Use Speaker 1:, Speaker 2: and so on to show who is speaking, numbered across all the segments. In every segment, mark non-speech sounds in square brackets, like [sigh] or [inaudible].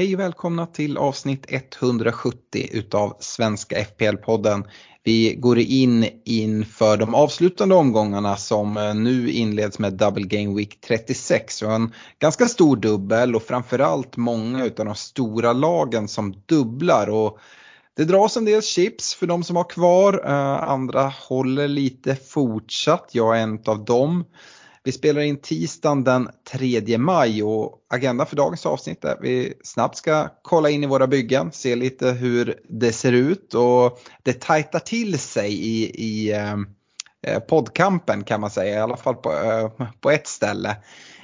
Speaker 1: Hej och välkomna till avsnitt 170 utav Svenska FPL-podden. Vi går in inför de avslutande omgångarna som eh, nu inleds med Double Game Week 36. Och en ganska stor dubbel och framförallt många utav de stora lagen som dubblar. Och det dras en del chips för de som har kvar, eh, andra håller lite fortsatt. Jag är en av dem. Vi spelar in tisdagen den 3 maj och agenda för dagens avsnitt är att vi snabbt ska kolla in i våra byggen, se lite hur det ser ut och det tajtar till sig i, i eh, eh poddkampen kan man säga, i alla fall på, eh, på ett ställe.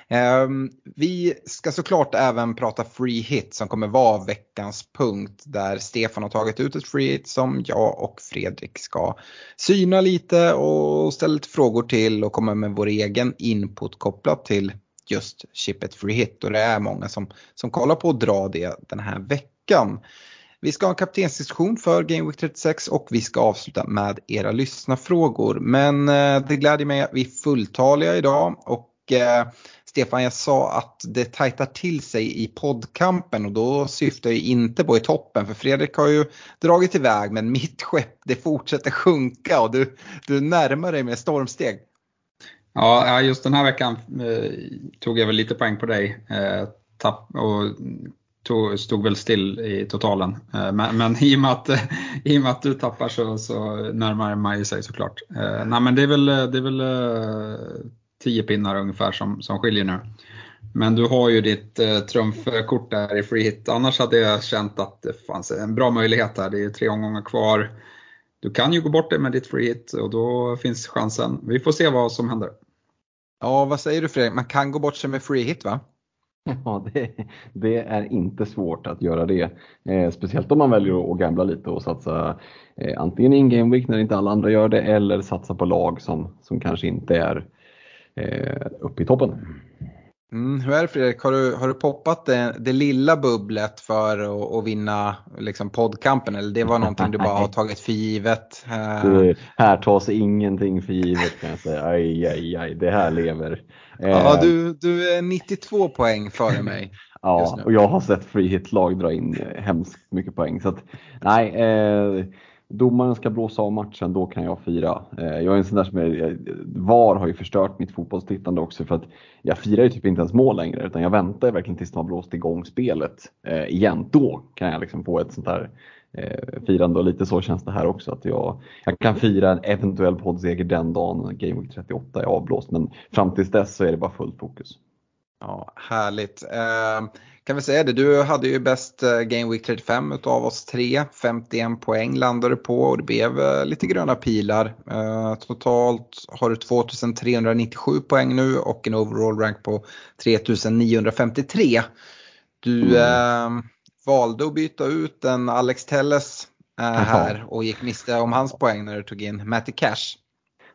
Speaker 1: Ehm, vi ska såklart även prata free hit som kommer vara veckans punkt där Stefan har tagit ut ett free hit som jag och Fredrik ska syna lite och ställa lite frågor till och komma med vår egen input kopplat till just chippet free hit och det är många som, som kollar på att dra det den här veckan. Vi ska ha en kaptensdiskussion för Game Week 36 och vi ska avsluta med era lyssnarfrågor. Men eh, det gläder mig att vi är fulltaliga idag och eh, Stefan, jag sa att det tajtar till sig i poddkampen och då syftar jag inte på i toppen för Fredrik har ju dragit iväg men mitt skepp det fortsätter sjunka och du, du närmar dig med stormsteg.
Speaker 2: Ja, just den här veckan eh, tog jag väl lite poäng på dig eh, tapp, och tog, stod väl still i totalen. Eh, men, men i, och med att, [laughs] i och med att du tappar så, så närmar man sig såklart. Eh, nej, men det är väl, eh, det är väl eh, eh, tio pinnar ungefär som, som skiljer nu. Men du har ju ditt eh, trumfkort där i free hit. Annars hade jag känt att det fanns en bra möjlighet här. Det är tre omgångar kvar. Du kan ju gå bort det med ditt free hit och då finns chansen. Vi får se vad som händer.
Speaker 1: Ja, vad säger du Fredrik? Man kan gå bort sig med free hit va? [laughs]
Speaker 3: Ja, det, det är inte svårt att göra det. Eh, speciellt om man väljer att gambla lite och satsa eh, antingen i en game week när inte alla andra gör det eller satsa på lag som, som kanske inte är eh, uppe i toppen.
Speaker 1: Mm, hur är det Fredrik, har du, har du poppat det, det lilla bubblet för att, att vinna liksom poddkampen eller det var någonting du bara har [laughs] tagit för givet? Eh,
Speaker 3: Det, här tas ingenting för givet kan jag säga. Aj, aj, aj, det här lever.
Speaker 1: Ja,
Speaker 3: Eh,
Speaker 1: du, du är 92 poäng före mig. [laughs]
Speaker 3: Ja, och jag har sett free hit-lag dra in eh, hemskt mycket poäng. Så att, nej, eh, domaren ska blåsa av matchen, då kan jag fira. Eh, jag är en sån där som är, VAR har ju förstört mitt fotbollstittande också för att jag firar ju typ inte ens mål längre utan jag väntar verkligen tills de har blåst igång spelet eh, igen. Då kan jag liksom få ett sånt här eh, firande och lite så känns det här också. Att jag, jag kan fira en eventuell poddseger den dagen Game Week 38 är avblåst men fram tills dess så är det bara fullt fokus.
Speaker 1: Ja, härligt. Eh, kan vi säga det, du hade ju bäst eh, Game Week 35 utav oss tre. 51 poäng landade du på och det blev eh, lite gröna pilar. Eh, totalt har du 2397 poäng nu och en overall rank på 3953. Du eh, valde att byta ut en Alex Telles eh, här och gick miste om hans poäng när du tog in Matty Cash.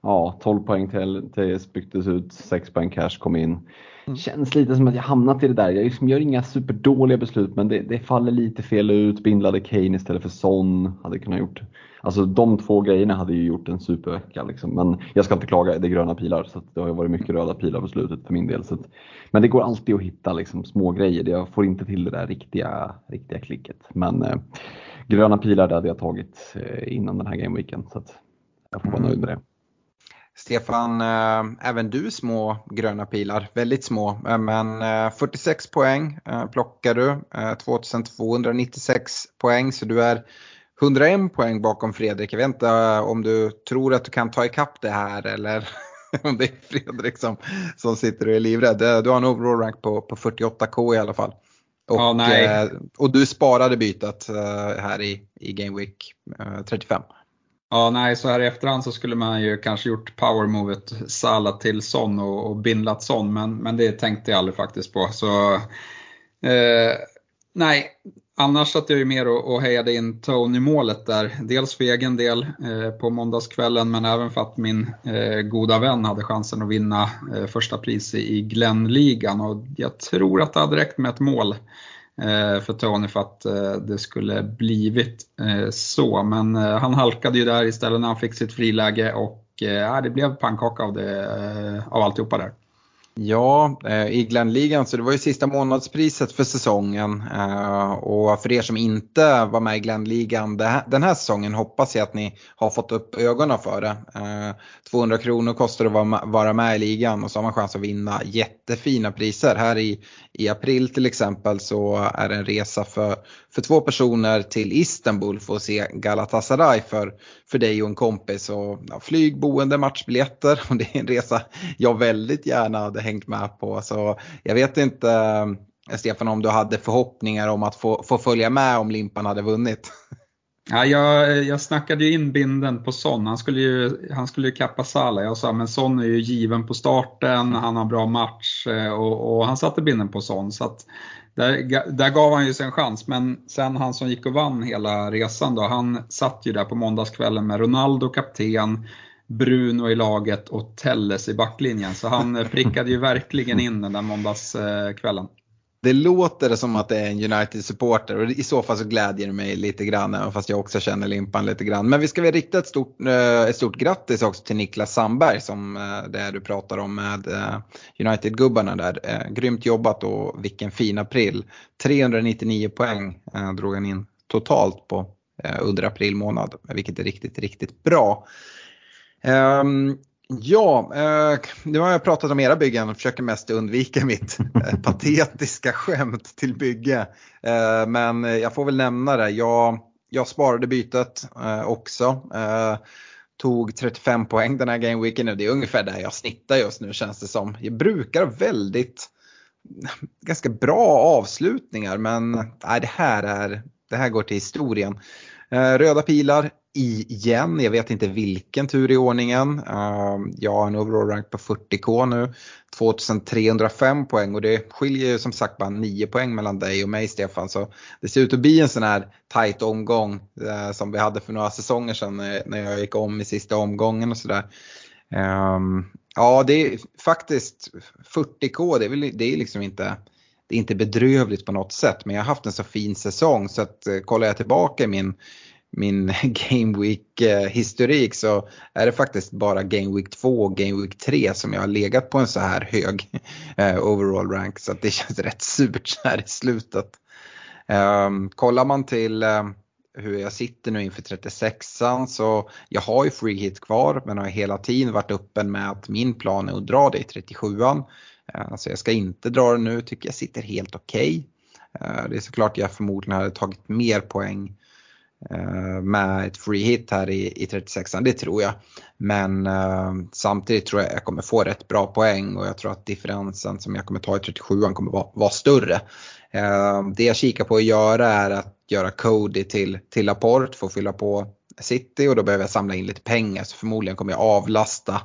Speaker 3: Ja, 12 poäng till, till byttes ut, 6 poäng cash kom in.
Speaker 1: Mm.
Speaker 3: Känns lite som att jag hamnat i det där. Jag liksom gör inga superdåliga beslut men det, det faller lite fel ut. Bindlade Kane istället för Son. Hade kunnat gjort. Alltså de två grejerna hade ju gjort en supervecka. Liksom. Men jag ska inte klaga, det är gröna pilar så det har ju varit mycket röda pilar på slutet för min del. Så att, men det går alltid att hitta liksom, små grejer. Jag får inte till det där riktiga, riktiga klicket. Men eh, gröna pilar det hade jag tagit eh, innan den här gameweeken. Så att jag får vara
Speaker 1: Mm.
Speaker 3: nöjd med det.
Speaker 1: Stefan, eh, även du små gröna pilar, väldigt små, eh, men eh, 46 poäng eh, plockar du, eh, 2296 poäng så du är 101 poäng bakom Fredrik. Jag vet inte om du tror att du kan ta ikapp det här eller [laughs] om det är Fredrik som, som sitter och är livrädd. Du har en overall rank på, på 48k i alla fall. Och, eh, och du sparade bytet här i, i Game Week eh, 35.
Speaker 2: Ja, nej, så här i efterhand så skulle man ju kanske gjort powermovet Salah till Son och, och bindlat Son, men, men det tänkte jag aldrig faktiskt på. Så eh, nej, annars satt jag ju mer och, och hejade in Tony-målet där. Dels för egen del eh, på måndagskvällen men även för att min eh, goda vän hade chansen att vinna eh, första pris i Glenligan. Och jag tror att det hade räckt med ett mål eh, Eh, för Tony för att eh, det skulle blivit eh, så. Men han halkade ju där istället när han fick sitt friläge och det blev pannkaka av, det, av alltihopa där.
Speaker 1: Ja, i Glenligan så det var ju sista månadspriset för säsongen. Och för er som inte var med i Glenligan den här säsongen hoppas jag att ni har fått upp ögonen för det. 200 kronor kostar det att vara med i ligan och så har man chans att vinna jättefina priser. Här i, i april till exempel så är det en resa för, för två personer till Istanbul för att se Galatasaray för, för dig och en kompis. Och, ja, flyg, boende, matchbiljetter [laughs] och det är en resa jag väldigt gärna hade hängt med på. Så jag vet inte eh, Stefan om du hade förhoppningar om att få, få följa med om Limpan hade vunnit? [laughs]
Speaker 2: Ja, jag, jag snackade ju in binden på Son. Han skulle ju, han skulle ju kappa Salah. Jag sa men Son är ju given på starten, han har bra match eh, och, och han satte binden på Son. Så att där, där gav han ju sig en chans. Men sen han som gick och vann hela resan då, han satt ju där på måndagskvällen med Ronaldo kapten, Bruno i laget och Telles i backlinjen. Så han eh, prickade ju verkligen in den där måndagskvällen.
Speaker 1: Det låter som att det är en United-supporter och i så fall så glädjer det mig lite grann, även fast jag också känner Limpan lite grann. Men vi ska väl rikta ett stort, eh, ett stort grattis också till Niklas Sandberg som eh, det du pratar om med eh, United-gubbarna där. Grymt jobbat och vilken fin april. 399 poäng drog han in totalt på under april månad, vilket är riktigt, riktigt bra. Um, ja, uh, nu har jag pratat om era byggen och försöker mest undvika mitt uh, [laughs] patetiska skämt till bygge. Uh, men jag får väl nämna det. Jag, jag sparade bytet också. Tog 35 poäng den här gameweeken och det är ungefär där jag snittar just nu känns det som. Jag brukar väldigt [laughs] ganska bra avslutningar men nej, det, här är, det här går till historien. Röda pilar igen. Jag vet inte vilken tur i ordningen. Ehm, jag har en overall rank på 40k nu. 2305 poäng och det skiljer ju som sagt bara 9 poäng mellan dig och mig Stefan. Så det ser ut att bli en sån här tight omgång eh, som vi hade för några säsonger sedan eh, när jag gick om i sista omgången och sådär. Ehm, ja, det är faktiskt 40k, det är, väl, det är liksom inte det är inte bedrövligt på något sätt men jag har haft en så fin säsong så att eh, kollar jag tillbaka i min min [laughs] Game Week historik så är det faktiskt bara Game Week 2 och Game Week 3 som jag har legat på en så här hög [laughs] eh, overall rank så att det [laughs] känns rätt surt så här i slutet. Um, kollar man till um, hur jag sitter nu inför 36an så jag har ju free hit kvar men har hela tiden varit öppen med att min plan är att dra det i 37an. Uh, eh, så jag ska inte dra det nu, tycker jag sitter helt okej. Okay. Uh, det är såklart jag förmodligen hade tagit mer poäng Eh, med ett free hit här i, i 36an, det tror jag. Men eh, samtidigt tror jag jag kommer få rätt bra poäng och jag tror att differensen som jag kommer ta i 37an kommer vara, vara större. Eh, det jag kikar på att göra är att göra Cody till, till Laporte för att fylla på City och då behöver jag samla in lite pengar så förmodligen kommer jag avlasta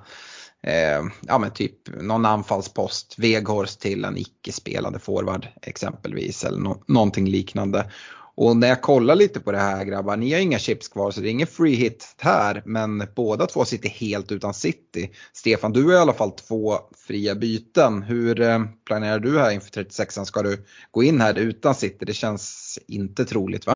Speaker 1: eh, ja men typ någon anfallspost, Veghorst till en icke-spelande forward exempelvis eller no någonting liknande. Och när jag kollar lite på det här grabbar, ni har inga chips kvar så det är ingen free hit här men båda två sitter helt utan city. Stefan, du har i alla fall två fria byten. Hur eh, planerar du här inför 36an? Ska du gå in här utan city? Det känns inte troligt va?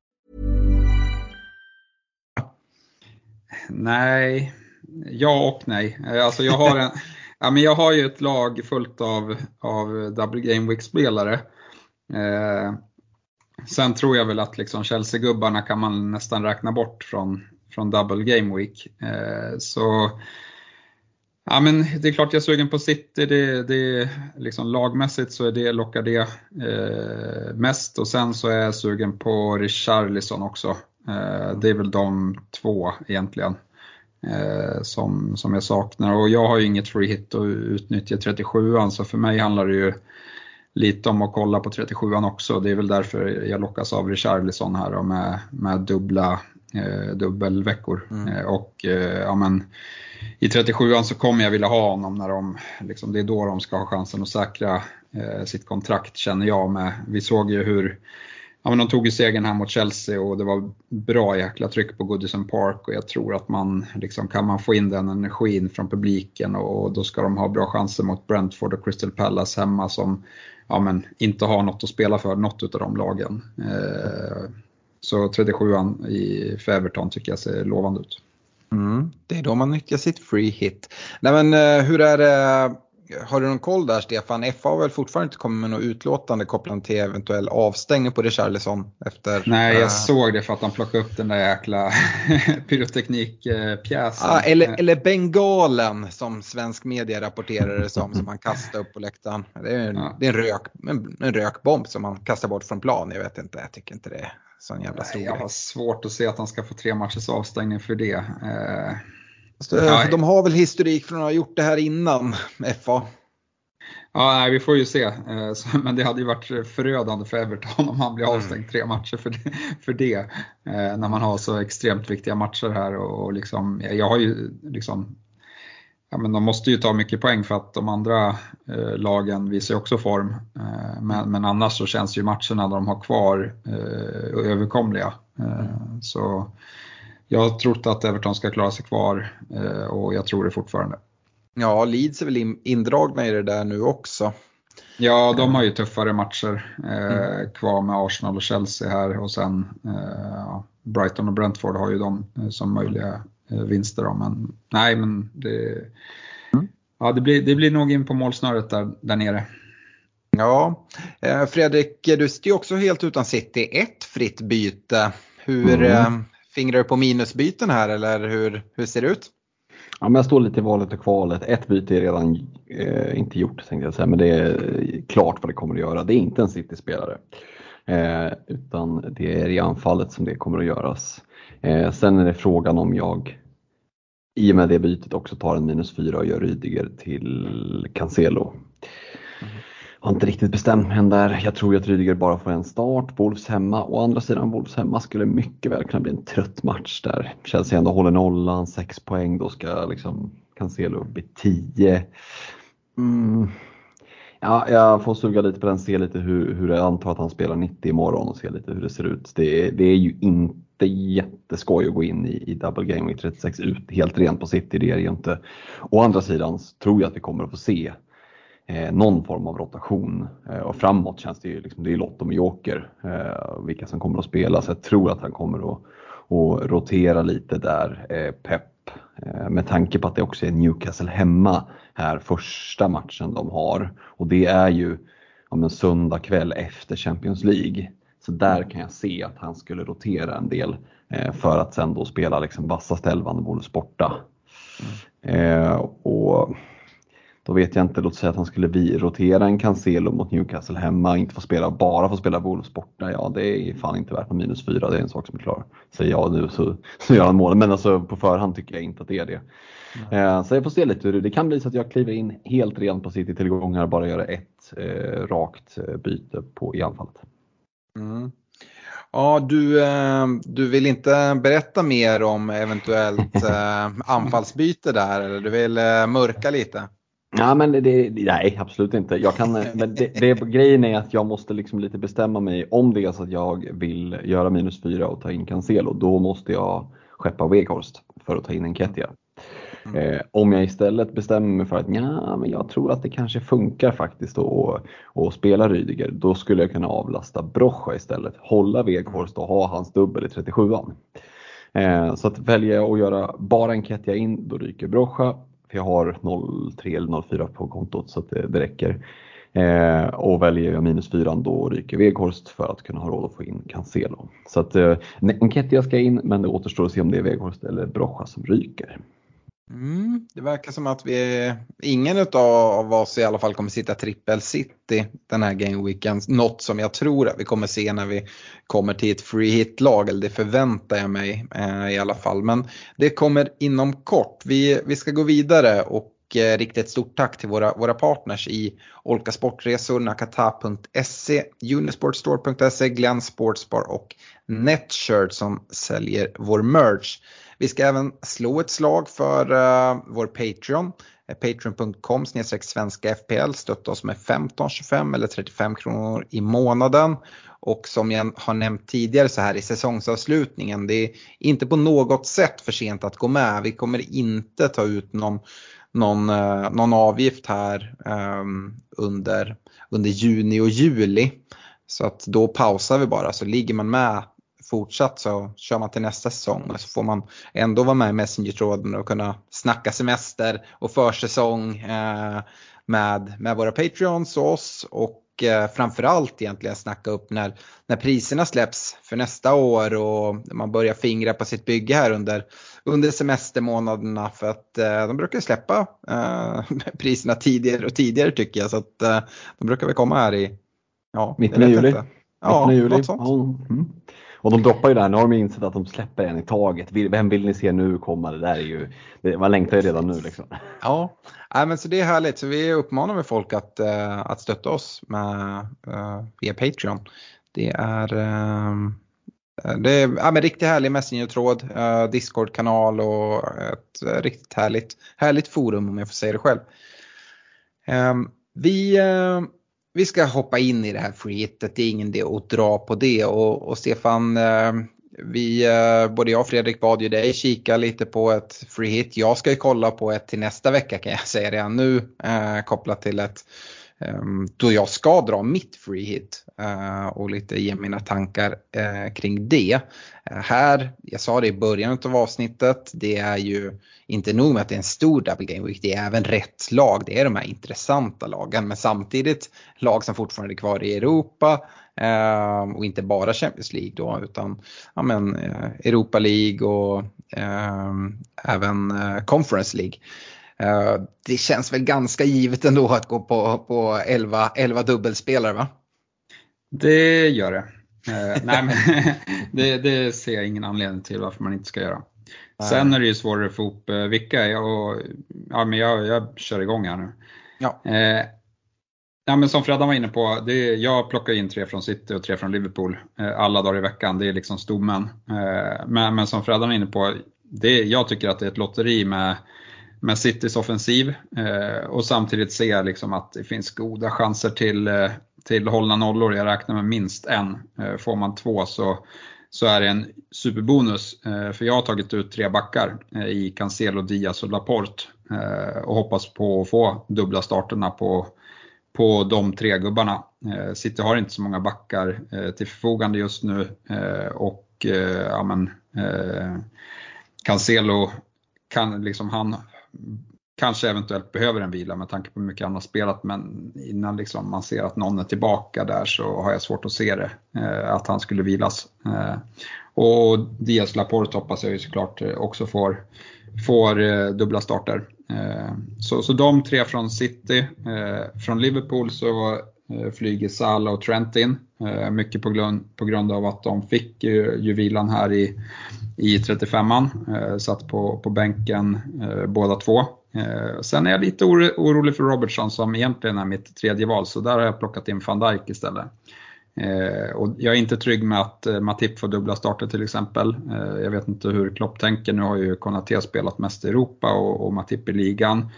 Speaker 2: Nej, ja och nej. Alltså jag har en [laughs] Ja, men jag har ju ett lag fullt av, av Double Game Week-spelare. Eh, sen tror jag väl att liksom Chelsea-gubbarna kan man nästan räkna bort från, från Double Game Week. Eh, så Ja, men det är klart jag är sugen på City. Det, det, liksom, lagmässigt så är det, lockar det eh, mest och sen så är jag sugen på Richarlison också. Eh, det är väl de två egentligen eh, som, som jag saknar. Och jag har ju inget free hit att utnyttja 37an så för mig handlar det ju lite om att kolla på 37an också. Det är väl därför jag lockas av Richarlison här med, med dubbla eh, dubbelveckor. Mm. Eh, och eh, ja, men, i 37an så kommer jag vilja ha honom när de, liksom, det är då de ska ha chansen att säkra eh, sitt kontrakt känner jag med. Vi såg ju hur Ja, men de tog ju segern här mot Chelsea och det var bra jäkla tryck på Goodison Park och jag tror att man liksom, kan man få in den energin från publiken och då ska de ha bra chanser mot Brentford och Crystal Palace hemma som ja, men inte har något att spela för, något av de lagen. Eh, så 37an i Everton tycker jag ser lovande ut.
Speaker 1: Mm, det är då man nyttjar sitt free hit. Nej, men, eh, hur är det, har du någon koll där Stefan? FA har väl fortfarande inte kommit med något utlåtande kopplat till eventuell avstängning på Richarlison efter...
Speaker 2: Nej, jag äh... såg det för att de plockade upp den där jäkla [laughs] pyroteknikpjäsen.
Speaker 1: Ah, eller, eller bengalen som svensk media rapporterade som, som man kastade upp på läktaren. Det är, en, ja. det är en, rök, en, en rökbomb som man kastar bort från plan. Jag vet inte, jag tycker inte det är sån jävla stor
Speaker 2: Jag har svårt att se att han ska få tre matchers avstängning för det. Eh,
Speaker 1: ja. De har väl historik från att ha gjort det här innan FA.
Speaker 2: Ja, nej, vi får ju se. Eh, men det hade ju varit förödande för Everton om han blir mm. avstängd tre matcher för det, för det. Eh, när man har så extremt viktiga matcher här. Och liksom, jag har ju liksom ja, men de måste ju ta mycket poäng för att de andra eh, lagen visar också form. Eh, men, men, annars så känns ju matcherna de har kvar eh, överkomliga. Eh, så jag har trott att Everton ska klara sig kvar eh, och jag tror det fortfarande.
Speaker 1: Ja, Leeds är väl in, indragna i det där nu också.
Speaker 2: Ja, de har ju tuffare matcher eh, mm. kvar med Arsenal och Chelsea här och sen Brighton och Brentford har ju de som möjliga Eh, vinster. Då. Men nej, men det, mm. ja, det, blir, det blir nog in på målsnöret där, där nere.
Speaker 1: Ja, eh, Fredrik, du sitter ju också helt utan City. Ett fritt byte. Hur mm. Fingrar du på minusbyten här eller hur, hur ser det ut?
Speaker 3: Ja, men jag står lite i valet och kvalet. Ett byte är redan eh, inte gjort tänkte jag säga, men det är klart vad det kommer att göra. Det är inte en City-spelare. Eh, utan det är i anfallet som det kommer att göras. Eh, sen är det frågan om jag i och med det bytet också tar en minus 4 och gör Rydiger till Cancelo. Mm. Har inte riktigt bestämt mig än där. Jag tror att Rydiger bara får en start. Wolves hemma. Å andra sidan, Wolves hemma skulle mycket väl kunna bli en trött match där. Chelsea ändå håller nollan, 6 poäng. Då ska liksom Cancelo upp i 10. Mm. Ja, jag får suga lite på den, se lite hur, hur jag antar att han spelar 90 imorgon och se lite hur det ser ut. Det, det är ju inte jätteskoj att gå in i, i Double Game Week 36 ut helt rent på City, det är det ju inte. Å andra sidan tror jag att vi kommer att få se någon form av rotation eh, och framåt känns det ju, liksom, det är Lotto med Joker, eh, vilka som kommer att spela, så jag tror att han kommer att, att rotera lite där, eh, Pep eh, med tanke på att det också är Newcastle hemma här första matchen de har och det är ju om en söndag kväll efter Champions League. Så där kan jag se att han skulle rotera en del eh, för att sen då spela liksom vassaste elvan och borta. Mm. Eh, och då vet jag inte, låt säga att han skulle vi rotera en Cancelo mot Newcastle hemma, inte få spela, bara få spela Wolves borta. Ja, det är fan inte värt någon minus fyra, det är en sak som är klar. Säger jag nu så, [laughs] så gör han mål, men alltså på förhand tycker jag inte att det är det. Mm. Så jag får se lite hur det, det kan bli så att jag kliver in helt rent på City-tillgångar, bara göra ett eh, rakt eh, byte på i anfallet.
Speaker 1: Mm. Ja, du, eh, du vill inte berätta mer om eventuellt [laughs] anfallsbyte där eller du vill mörka lite?
Speaker 3: Ja, men det, nej, absolut inte. Jag kan, men det, det, grejen är att jag måste liksom lite bestämma mig om det är så att jag vill göra minus fyra och ta in Cancelo. Då måste jag skeppa Weghorst för att ta in en Kettia. Mm. Eh, om jag istället bestämmer mig för att ja, men jag tror att det kanske funkar faktiskt att, att spela Rydiger, då skulle jag kunna avlasta Brocha istället. Hålla Weghorst och ha hans dubbel i 37an. Eh, så att väljer jag att göra bara en Ketja in, då ryker Brocha. För jag har 0,3 eller 0,4 på kontot så att det, det räcker. Eh, och väljer jag minus 4 då ryker Weghorst för att kunna ha råd att få in Cancelo. Så att eh, Enketia ska in men det återstår att se om det är Weghorst eller Brocha som ryker.
Speaker 1: Mm, det verkar som att vi, ingen av oss i alla fall kommer sitta trippel city den här gameweeken. Något som jag tror att vi kommer se när vi kommer till ett free hit-lag, eller det förväntar jag mig eh, i alla fall. Men det kommer inom kort. Vi, vi ska gå vidare och eh, rikta ett stort tack till våra, våra partners i Olka Sportresor, Nakata.se, Unisportstore.se, Glenn Sportsbar och Netshirt som säljer vår merch. Vi ska även slå ett slag för uh, vår Patreon. Eh, Patreon.com svenska FPL. Stötta oss med 15, 25 eller 35 kronor i månaden. Och som jag har nämnt tidigare så här i säsongsavslutningen, det är inte på något sätt för sent att gå med. Vi kommer inte ta ut någon, någon, uh, någon avgift här um, under, under juni och juli. Så att då pausar vi bara, så ligger man med fortsatt så kör man till nästa säsong så får man ändå vara med i Messenger-tråden och kunna snacka semester och försäsong eh, med, med våra Patreons och oss och eh, framförallt egentligen snacka upp när, när priserna släpps för nästa år och man börjar fingra på sitt bygge här under, under semestermånaderna för att eh, de brukar släppa eh, [laughs] priserna tidigare och tidigare tycker jag så att eh, de brukar väl komma här i
Speaker 3: ja, mitten av juli.
Speaker 1: Ja,
Speaker 3: mitten av juli. Ja, mm. Och de droppar ju där, nu har de insett att de släpper en i taget. Vem vill ni se nu komma? Det där är ju, man längtar ju redan nu liksom. [laughs]
Speaker 1: Ja, äh, men så det är härligt. Så vi uppmanar med folk att, uh, att stötta oss med, uh, via Patreon. Det är, uh, det är ja, men riktigt härlig Messenger-tråd, uh, Discord-kanal och ett riktigt härligt, härligt forum om jag får säga det själv. Um, vi vi ska hoppa in i det här freehitet, det är ingen idé att dra på det. Och, och Stefan, eh, vi, eh, både jag och Fredrik bad ju dig kika lite på ett freehit. Jag ska ju kolla på ett till nästa vecka kan jag säga redan nu, eh, kopplat till ett Ehm, då jag ska dra mitt free hit eh, och lite ge mina tankar eh, kring det. Eh, här, jag sa det i början av avsnittet, det är ju inte nog med att det är en stor double game week, det är även rätt lag, det är de här intressanta lagen men samtidigt lag som fortfarande är kvar i Europa ehm, och inte bara Champions League då utan ja, men, Europa League och ehm, även Conference League. Eh, det känns väl ganska givet ändå att gå på, på 11, 11 dubbelspelare va?
Speaker 2: Det gör det. Uh, nej, men [laughs] det, det, ser jag ingen anledning till varför man inte ska göra. Nej. Sen är det ju svårare att få ihop uh, vilka och ja, men jag, jag kör igång här nu.
Speaker 1: Ja.
Speaker 2: Uh, ja, men som Freddan var inne på, det jag plockar in tre från City och tre från Liverpool alla dagar i veckan. Det är liksom stommen. Men, men som Freddan var inne på, det, jag tycker att det är ett lotteri med med Citys offensiv eh, och samtidigt se liksom att det finns goda chanser till, eh, till hållna nollor. Jag räknar med minst en. Eh, får man två så, så är det en superbonus. Eh, för jag har tagit ut tre backar eh, i Cancelo, Diaz och Laporte eh, och hoppas på att få dubbla starterna på, på de tre gubbarna. Eh, City har inte så många backar eh, till förfogande just nu eh, och ja, men, Cancelo kan liksom han kanske eventuellt behöver en vila med tanke på hur mycket han har spelat men innan liksom man ser att någon är tillbaka där så har jag svårt att se det, eh, att han skulle vilas. Eh, och Diaz Laporte hoppas jag ju såklart eh, också får, får dubbla starter. Så, så de tre från City, från Liverpool så Eh, flyger Sala och Trent in. Eh, mycket på grund, på grund av att de fick ju, ju vilan här i i 35an. Eh, satt på, på bänken båda två. Sen är jag lite orolig för Robertson som egentligen är mitt tredje val, så där har jag plockat in van Dijk istället. Och jag är inte trygg med att Matip får dubbla starter till exempel. Jag vet inte hur Klopp tänker, nu har ju Konaté spelat mest i Europa och, och Matip i ligan.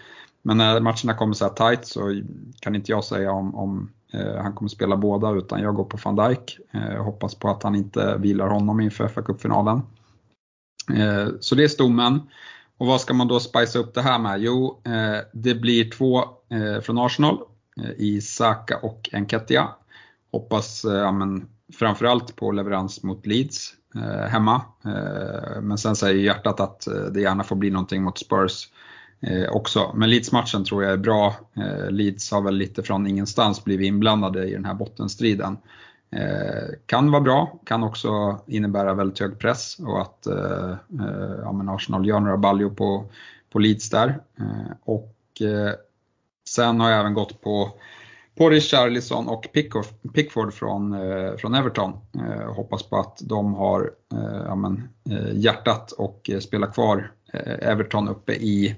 Speaker 2: Men när matcherna kommer så här tight så kan inte jag säga om, om Eh, han kommer spela båda utan jag går på van Dijk. Eh, hoppas på att han inte vilar honom inför FA-cupfinalen. Eh, så det är stommen. Och vad ska man då spicea upp det här med? Jo, det blir två från Arsenal i Saka och Enketia. Hoppas ja, men, framförallt på leverans mot Leeds hemma. Men sen säger hjärtat att det gärna får bli någonting mot Spurs Eh, också. Men Leeds-matchen tror jag är bra. Eh, Leeds har väl lite från ingenstans blivit inblandade i den här bottenstriden. Eh, kan vara bra, kan också innebära väldigt hög press och att eh, eh ja, men Arsenal gör några baljor på, på Leeds där. Och sen har jag även gått på på Richarlison och Pickford från, från Everton. hoppas på att de har ja, men, hjärtat och spelar kvar Everton uppe i,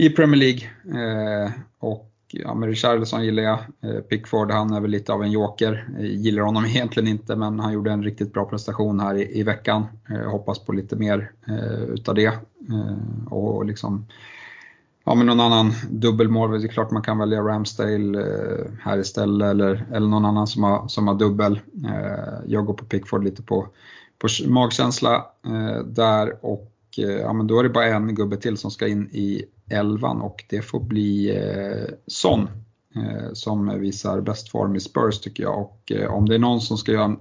Speaker 2: i Premier League. Eh, och ja, men Richarlison gillar jag. Eh, Pickford, han är väl lite av en joker. Jag gillar honom [laughs] egentligen inte, men han gjorde en riktigt bra prestation här i, i veckan. Jag hoppas på lite mer eh, utav det. Eh, och liksom, ja men någon annan dubbelmål, det är klart man kan välja Ramsdale eh, här istället eller, eller någon annan som har, som har dubbel. Jag går på Pickford lite på, på magkänsla där och Eh, ja, men då är det bara en gubbe till som ska in i elvan och det får bli eh, Son eh, som visar bäst form i Spurs tycker jag. Och eh, om det är någon som ska göra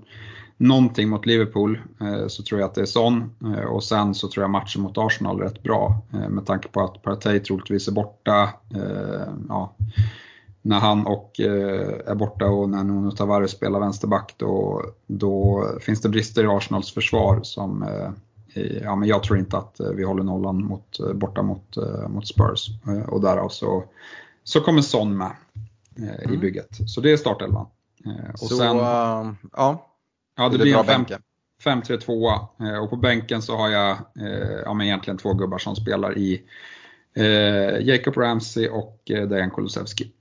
Speaker 2: någonting mot Liverpool eh, så tror jag att det är Son. Eh, och sen så tror jag matchen mot Arsenal är rätt bra eh, med tanke på att Partey troligtvis är borta. Eh, ja, när han och eh, är borta och när Nuno Tavares spelar vänsterback då, då finns det brister i Arsenals försvar som ja, men jag tror inte att eh, vi håller nollan mot, eh, borta mot, eh, mot Spurs och därav så, så kommer Son med mm. i bygget. Så det är startelvan.
Speaker 1: Och så, sen, uh, ja,
Speaker 2: ja, det blir en 5-3-2 och på bänken så har jag ja, men egentligen två gubbar som spelar i eh, Jacob Ramsey och Dejan Kulusevski.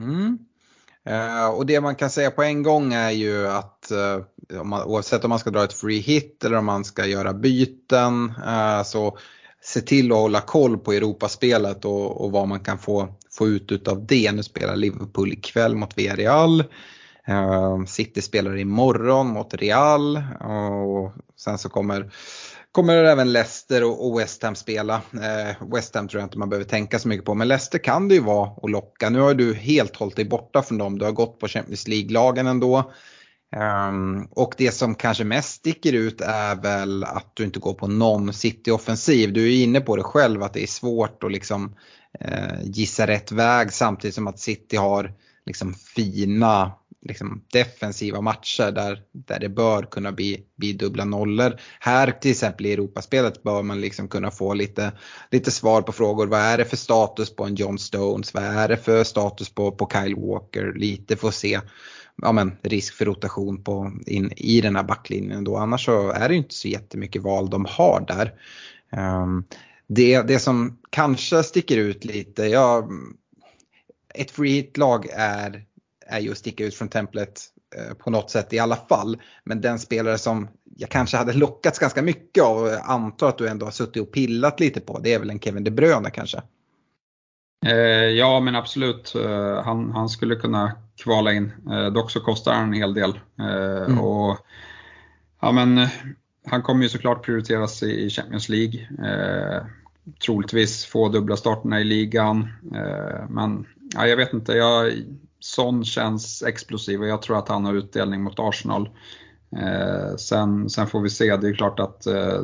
Speaker 1: Mm. Eh, och det man kan säga på en gång är ju att eh, om man, oavsett om man ska dra ett free hit eller om man ska göra byten eh, så se till att hålla koll på Europaspelet och, och vad man kan få, få ut av det. Nu spelar Liverpool ikväll mot Villarreal. City spelar imorgon mot Real och sen så kommer kommer även Leicester och West Ham spela. Eh, West Ham tror jag inte man behöver tänka så mycket på, men Leicester kan det ju vara att locka. Nu har du helt hållit dig borta från dem, du har gått på Champions League-lagen ändå. Um, och det som kanske mest sticker ut är väl att du inte går på någon City-offensiv. Du är inne på det själv att det är svårt att liksom, eh, gissa rätt väg samtidigt som att City har liksom, fina liksom, defensiva matcher där, där det bör kunna bli, bli dubbla nollor. Här till exempel i Europaspelet bör man liksom kunna få lite, lite svar på frågor. Vad är det för status på en John Stones? Vad är det för status på, på Kyle Walker? Lite få se ja, men, risk för rotation på, in, i den här backlinjen då. Annars så är det inte så jättemycket val de har där. Um, det, det som kanske sticker ut lite, ja, ett free hit-lag är är ju att sticka ut från templet eh, på något sätt i alla fall. Men den spelare som jag kanske hade lockats ganska mycket av och antar att du ändå har suttit och pillat lite på det är väl en Kevin De Bruyne kanske?
Speaker 2: Eh, ja men absolut, eh, han, han skulle kunna kvala in. dock så kostar han en hel del. Mm. och, ja, men, han kommer ju såklart prioriteras i Champions League. troligtvis få dubbla starterna i ligan. men ja, jag vet inte, jag, Son känns explosiv och jag tror att han har utdelning mot Arsenal. Eh, sen, sen, får vi se, det är klart att eh,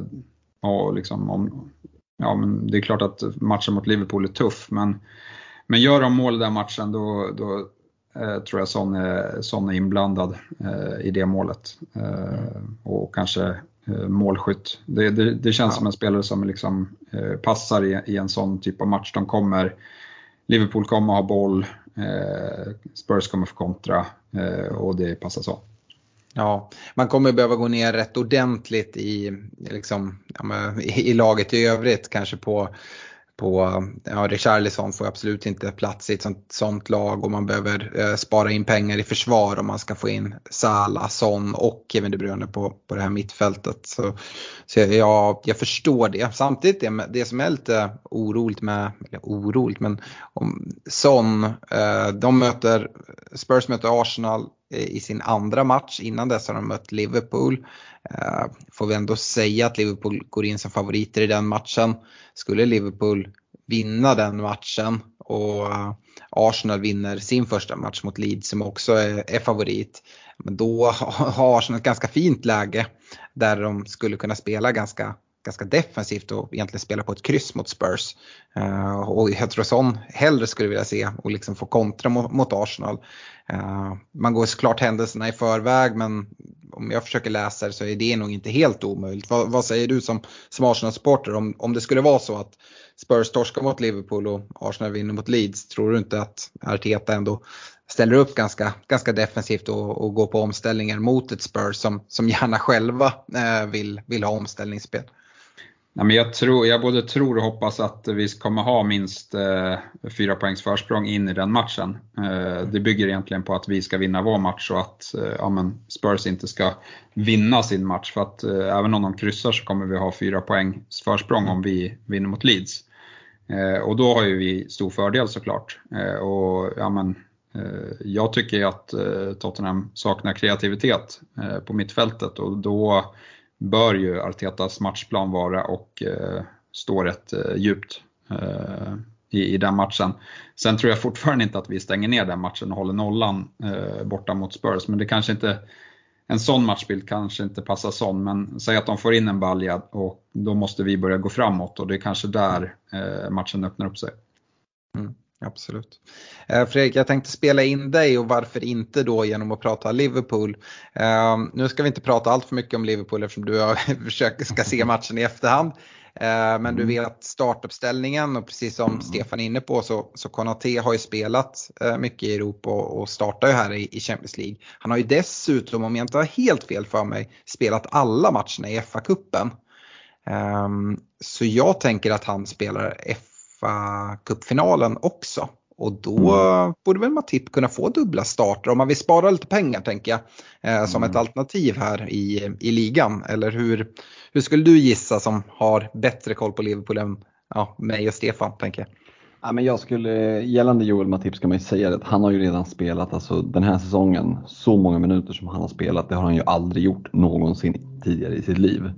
Speaker 2: ja, liksom om, ja, men det är klart att matchen mot Liverpool är tuff men, men gör de mål i den matchen då, då eh, tror jag Son är, Son är inblandad eh, i det målet. Eh, och kanske eh, målskytt. Det, det, det känns ja. som en spelare som liksom, passar i, i en sån typ av match. De kommer, Liverpool kommer ha boll, Eh, Spurs kommer få kontra eh, och det passar så.
Speaker 1: Ja, man kommer behöva gå ner rätt ordentligt i, liksom, ja, i laget i övrigt kanske på på, ja Richarlison får absolut inte plats i ett sånt, sånt lag och man behöver eh, spara in pengar i försvar om man ska få in Salah, Son och Kevin De Bruyne på, på det här mittfältet. Så, så jag, jag förstår det. Samtidigt det, det som är lite oroligt med, eller oroligt men om Son, eh, de möter, Spurs möter Arsenal Eh, i sin andra match. Innan dess har de mött Liverpool. Eh, får vi ändå säga att Liverpool går in som favoriter i den matchen. Skulle Liverpool vinna den matchen och eh, Arsenal vinner sin första match mot Leeds som också är, är favorit. Men då [laughs] har Arsenal ett ganska fint läge där de skulle kunna spela ganska ganska defensivt och egentligen spela på ett kryss mot Spurs. Uh, och jag tror sån hellre skulle vilja se och liksom få kontra mot, mot Arsenal. Uh, man går såklart händelserna i förväg men om jag försöker läsa det så är det nog inte helt omöjligt. Vad, vad säger du som, som Arsenal-supporter om, om det skulle vara så att Spurs torskar mot Liverpool och Arsenal vinner mot Leeds? Tror du inte att Arteta ändå ställer upp ganska, ganska defensivt och, och går på omställningar mot ett Spurs som, som gärna själva eh, vill, vill ha omställningsspel?
Speaker 2: Ja, men jag, tror, jag både tror och hoppas att vi kommer ha minst eh, fyra poängs försprång in i den matchen. Eh, det bygger egentligen på att vi ska vinna vår match och att eh, ja, men Spurs inte ska vinna sin match. För att eh, även om de kryssar så kommer vi ha fyra poängs försprång om vi vinner mot Leeds. Eh, och då har ju vi stor fördel såklart. Eh, och, ja, men, eh, jag tycker att eh, Tottenham saknar kreativitet eh, på mittfältet och då bör ju Artetas matchplan vara och eh, stå rätt eh, djupt eh, i, i den matchen. Sen tror jag fortfarande inte att vi stänger ner den matchen och håller nollan eh, borta mot Spurs, men det kanske inte en sån matchbild kanske inte passar sån, men säg att de får in en balja och då måste vi börja gå framåt och det är kanske där eh, matchen öppnar upp sig.
Speaker 1: Mm. Absolut. Eh, Fredrik, jag tänkte spela in dig och varför inte då genom att prata Liverpool. Eh, nu ska vi inte prata allt för mycket om Liverpool eftersom du har [laughs] försökt, ska se matchen i efterhand. Eh, men du mm. vet startuppställningen och precis som mm. Stefan är inne på så, så Konate har ju spelat mycket i Europa och, och startar ju här i, i Champions League. Han har ju dessutom, om jag inte har helt fel för mig, spelat alla matcherna i FA-cupen. Så jag tänker att han spelar Uefa-cupfinalen också. Och då mm. borde väl Matip kunna få dubbla starter om man vill spara lite pengar tänker jag. Eh, som mm. ett alternativ här i, i ligan. Eller hur, hur skulle du gissa som har bättre koll på Liverpool än ja, mig och Stefan tänker jag?
Speaker 3: Ja, men jag skulle, gällande Joel Matip ska man ju säga att han har ju redan spelat alltså, den här säsongen så många minuter som han har spelat. Det har han ju aldrig gjort någonsin tidigare i sitt liv.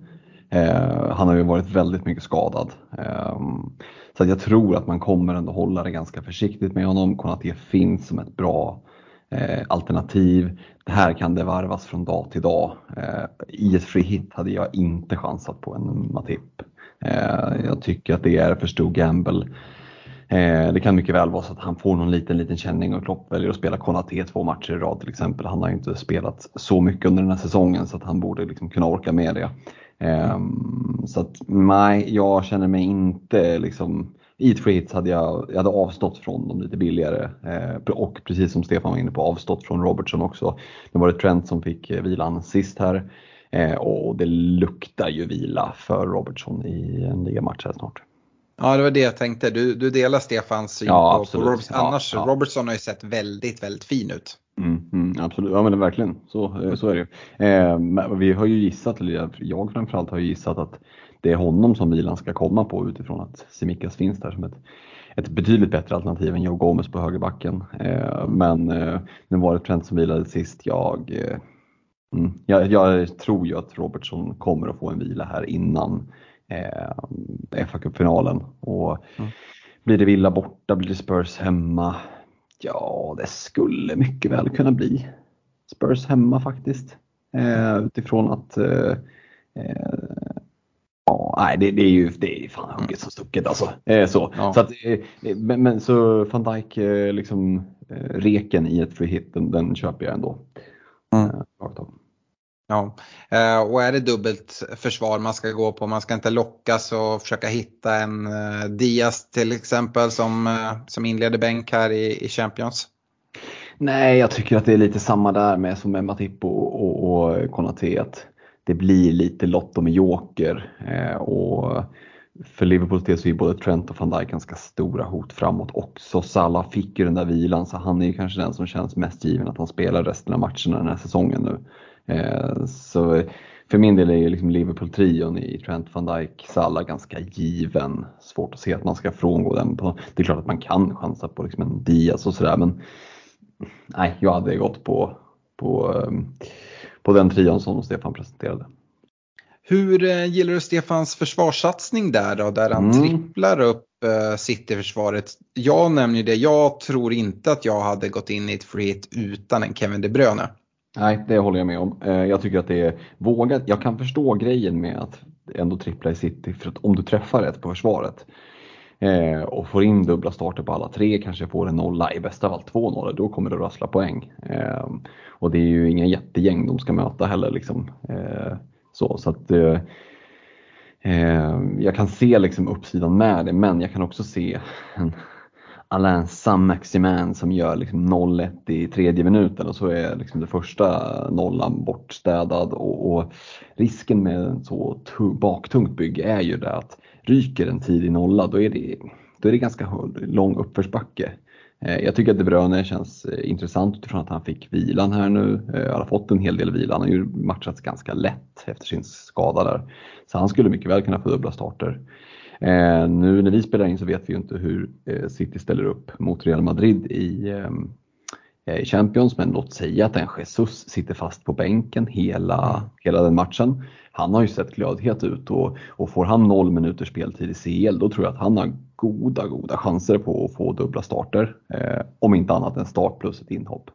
Speaker 3: Eh, han har ju varit väldigt mycket skadad. Eh, så jag tror att man kommer ändå hålla det ganska försiktigt med honom. Konate finns som ett bra eh, alternativ. Det här kan det varvas från dag till dag. Eh, I ett free hit hade jag inte chansat på en Matip. Eh, jag tycker att det är för stor gamble. Eh, det kan mycket väl vara så att han får någon liten, liten känning och Klopp väljer att spela Konate två matcher i rad till exempel. Han har inte spelat så mycket under den här säsongen så att han borde liksom kunna orka med det. Um, så att nej, jag känner mig inte liksom free hits hade jag, jag hade avstått från dem lite billigare eh, och precis som Stefan var inne på avstått från Robertson också. Nu var det Trent som fick eh, vilan sist här eh, och det luktar ju vila för Robertson i en ligamatch här snart.
Speaker 1: Ja, det var det jag tänkte. Du, du delar Stefans syn ja, på, på Robertson. Annars, ja, ja. Robertson har ju sett väldigt, väldigt fin ut.
Speaker 3: Mm, mm, absolut, ja men verkligen. Så, eh, så är det ju. Eh, vi har ju gissat, eller jag framförallt har ju gissat att det är honom som Milan ska komma på utifrån att Simikas finns där som ett, ett betydligt bättre alternativ än Joe Gomez på högerbacken. Eh, men eh, nu var det Trent som vilade sist. Jag, eh, mm, jag, jag, tror ju att Robertson kommer att få en vila här innan eh, fa Cup-finalen. Och mm. Blir det Villa borta, blir det Spurs hemma? Ja, det skulle mycket väl kunna bli Spurs hemma faktiskt. Eh, utifrån att eh, eh Ja, nej, det, det, är ju det är fan hugget som stucket alltså. Eh, så. Ja. Så att, eh, men, men, så van Dijk, eh, liksom reken i ett free hit, den, den köper jag ändå. Mm. Eh,
Speaker 1: ja, eh, och är det dubbelt försvar man ska gå på, man ska inte lockas och försöka hitta en eh, Diaz till exempel som, eh, som inleder bänk här i, i Champions?
Speaker 3: Nej, jag tycker att det är lite samma där med som med Matip och, och, och Konate det blir lite Lotto med Joker. Eh, och för Liverpools del så är både Trent och van Dijk ganska stora hot framåt också. Salah fick ju den där vilan så han är ju kanske den som känns mest given att han spelar resten av matcherna den här säsongen nu. Eh, så för min del är ju liksom Liverpool-trion i Trent, van Dijk, Salah ganska given. Svårt att se att man ska frångå den. På, det är klart att man kan chansa på liksom en Diaz och sådär men nej, jag hade gått på, på um, på den trion som Stefan presenterade.
Speaker 1: Hur eh, gillar du Stefans försvarssatsning där då, där han mm. tripplar upp eh, City-försvaret? Jag nämner det, jag tror inte att jag hade gått in i ett free hit utan en Kevin De Bruyne.
Speaker 3: Nej, det håller jag med om. Eh, jag tycker att det är vågat. Jag kan förstå grejen med att ändå trippla i city. För att om du träffar rätt på försvaret eh, och får in dubbla starter på alla tre, kanske får en nolla, i bästa fall två nollor, då kommer det rassla poäng. Eh, och det är ju inga jättegäng de ska möta heller. Liksom. Så, så att, jag kan se liksom uppsidan med det, men jag kan också se en Alain Saint-Maximin som gör liksom 0-1 i tredje minuten och så är liksom det första nollan bortstädad. Och, och risken med en så baktungt bygge är ju det att ryker en tidig nolla då är det, då är det ganska lång uppförsbacke. Eh, jag tycker att De Bruyne känns eh, intressant utifrån att han fick vilan här nu. Eh, han har fått en hel del vila. Han har ju matchats ganska lätt efter sin skada där. Så han skulle mycket väl kunna få dubbla starter. Eh, nu när vi spelar in så vet vi ju inte hur eh, City ställer upp mot Real Madrid i, eh, eh i Champions, men låt säga att en Jesus sitter fast på bänken hela, mm. hela den matchen. Han har ju sett glödhet ut och, och får han noll minuters speltid i CL då tror jag att han har goda, goda chanser på att få dubbla starter. Eh, om inte annat en start plus ett inhopp.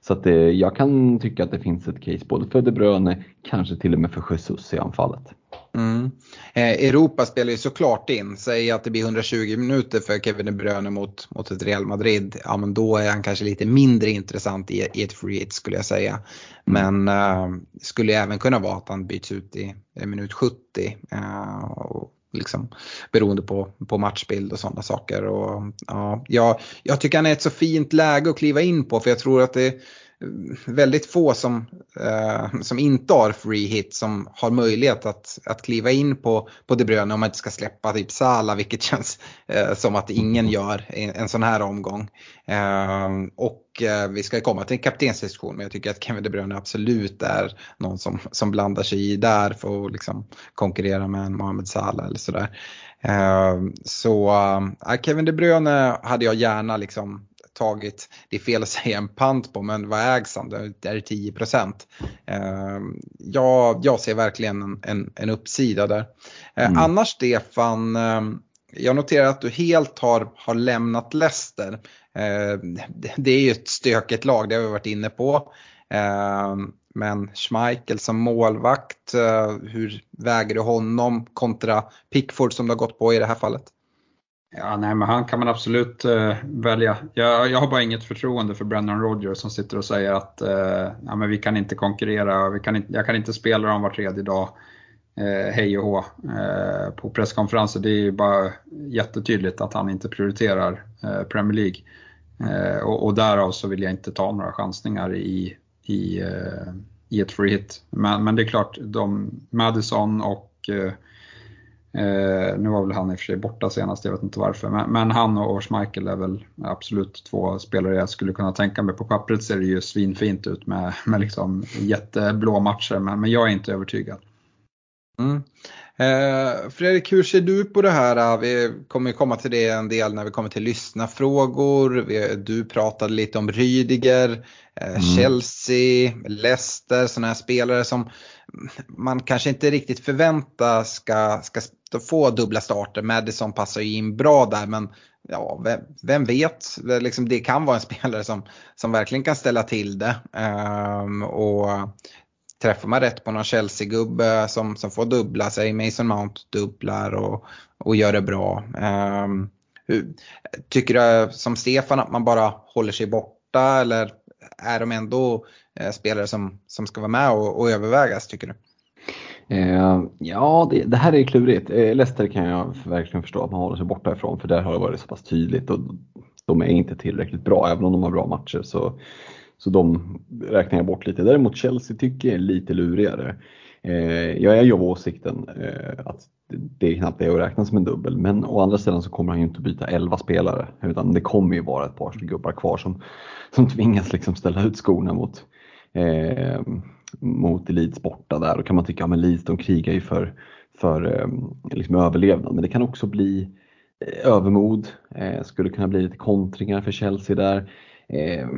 Speaker 3: Så att, eh, jag kan tycka att det finns ett case både för De Bruyne, kanske till och med för Jesus i anfallet.
Speaker 1: Mm. Eh, Europa spelar ju såklart in. Säg att det blir 120 minuter för Kevin De Bruyne mot, mot ett Real Madrid. Ja men då är han kanske lite mindre intressant i, i ett free hit skulle jag säga. Men eh, skulle även kunna vara att han byts ut i, i minut 70. Eh, och liksom, beroende på, på matchbild och sådana saker. Och, ja, jag, jag tycker han är ett så fint läge att kliva in på för jag tror att det väldigt få som, eh, som inte har free hit som har möjlighet att, att kliva in på, på De Bruyne om man inte ska släppa typ Sala vilket känns eh, som att ingen gör en, en sån här omgång. Eh, och eh, vi ska komma till en kaptensdiskussion men jag tycker att Kevin De Bruyne absolut är någon som, som blandar sig i där för att liksom konkurrera med en Mohamed Salah eller sådär. Ehm, eh, så Kevin De Bruyne hade jag gärna liksom tagit, det är fel att [laughs] säga en pant på, men vad ägs han? Det är 10 procent. Ehm, jag, jag ser verkligen en, en, en uppsida där. Eh, mm. Annars Stefan, ehm, jag noterar att du helt har, har lämnat Leicester. Ehm, det är ju ett stökigt lag, det har vi varit inne på. Men Schmeichel som målvakt, eh, hur väger du honom kontra Pickford som du har gått på i det här fallet?
Speaker 2: Ja, nej, men han kan man absolut uh, välja. Jag, jag har bara inget förtroende för Brendan Rodgers som sitter och säger att uh, ja, men vi kan inte konkurrera, vi kan inte, jag kan inte spela dem var tredje dag. Uh, hej och hå. Uh, på presskonferenser, det är ju bara jättetydligt att han inte prioriterar Premier League. och, och därav så vill jag inte ta några chansningar i, i, i ett free hit. Men, men det är klart, de, Madison och Eh, nu var väl han i och för sig borta senast, jag vet inte varför. Men, men han och Schmeichel är väl absolut två spelare jag skulle kunna tänka mig. På pappret ser det ju svinfint ut med, med liksom jätteblå matcher, men, men jag är inte övertygad.
Speaker 1: Mm. Eh, Fredrik, hur ser du på det här? Vi kommer komma till det en del när vi kommer till lyssnarfrågor. Du pratade lite om Rydiger, eh, mm. Chelsea, Leicester, sådana här spelare som man kanske inte riktigt förväntar ska, ska få dubbla starter. Madison passar ju in bra där men ja, vem, vem vet, liksom, det kan vara en spelare som, som verkligen kan ställa till det. Um, och träffar man rätt på någon Chelsea-gubbe som, som får dubbla, sig, Mason Mount dubblar och, och gör det bra. Um, hur, tycker du som Stefan att man bara håller sig borta eller är de ändå eh, spelare som, som ska vara med och, och övervägas tycker du?
Speaker 3: Eh, ja, det, det, här är klurigt. Eh, Leicester kan jag verkligen förstå att man håller sig borta ifrån för där har det varit så pass tydligt och de är inte tillräckligt bra. Även om de har bra matcher så, så de räknar jag bort lite. Däremot Chelsea tycker jag är lite lurigare. Eh, jag är ju av åsikten eh, att det är knappt är att räkna som en dubbel men å andra sidan så kommer han ju inte byta 11 spelare utan det kommer ju vara ett par gubbar kvar som, som tvingas liksom ställa ut skorna mot eh, mot Leeds borta där. Då kan man tycka att ja, Leeds de krigar ju för, för eh, liksom överlevnad men det kan också bli eh, övermod. Eh, skulle kunna bli lite kontringar för Chelsea där. Eh,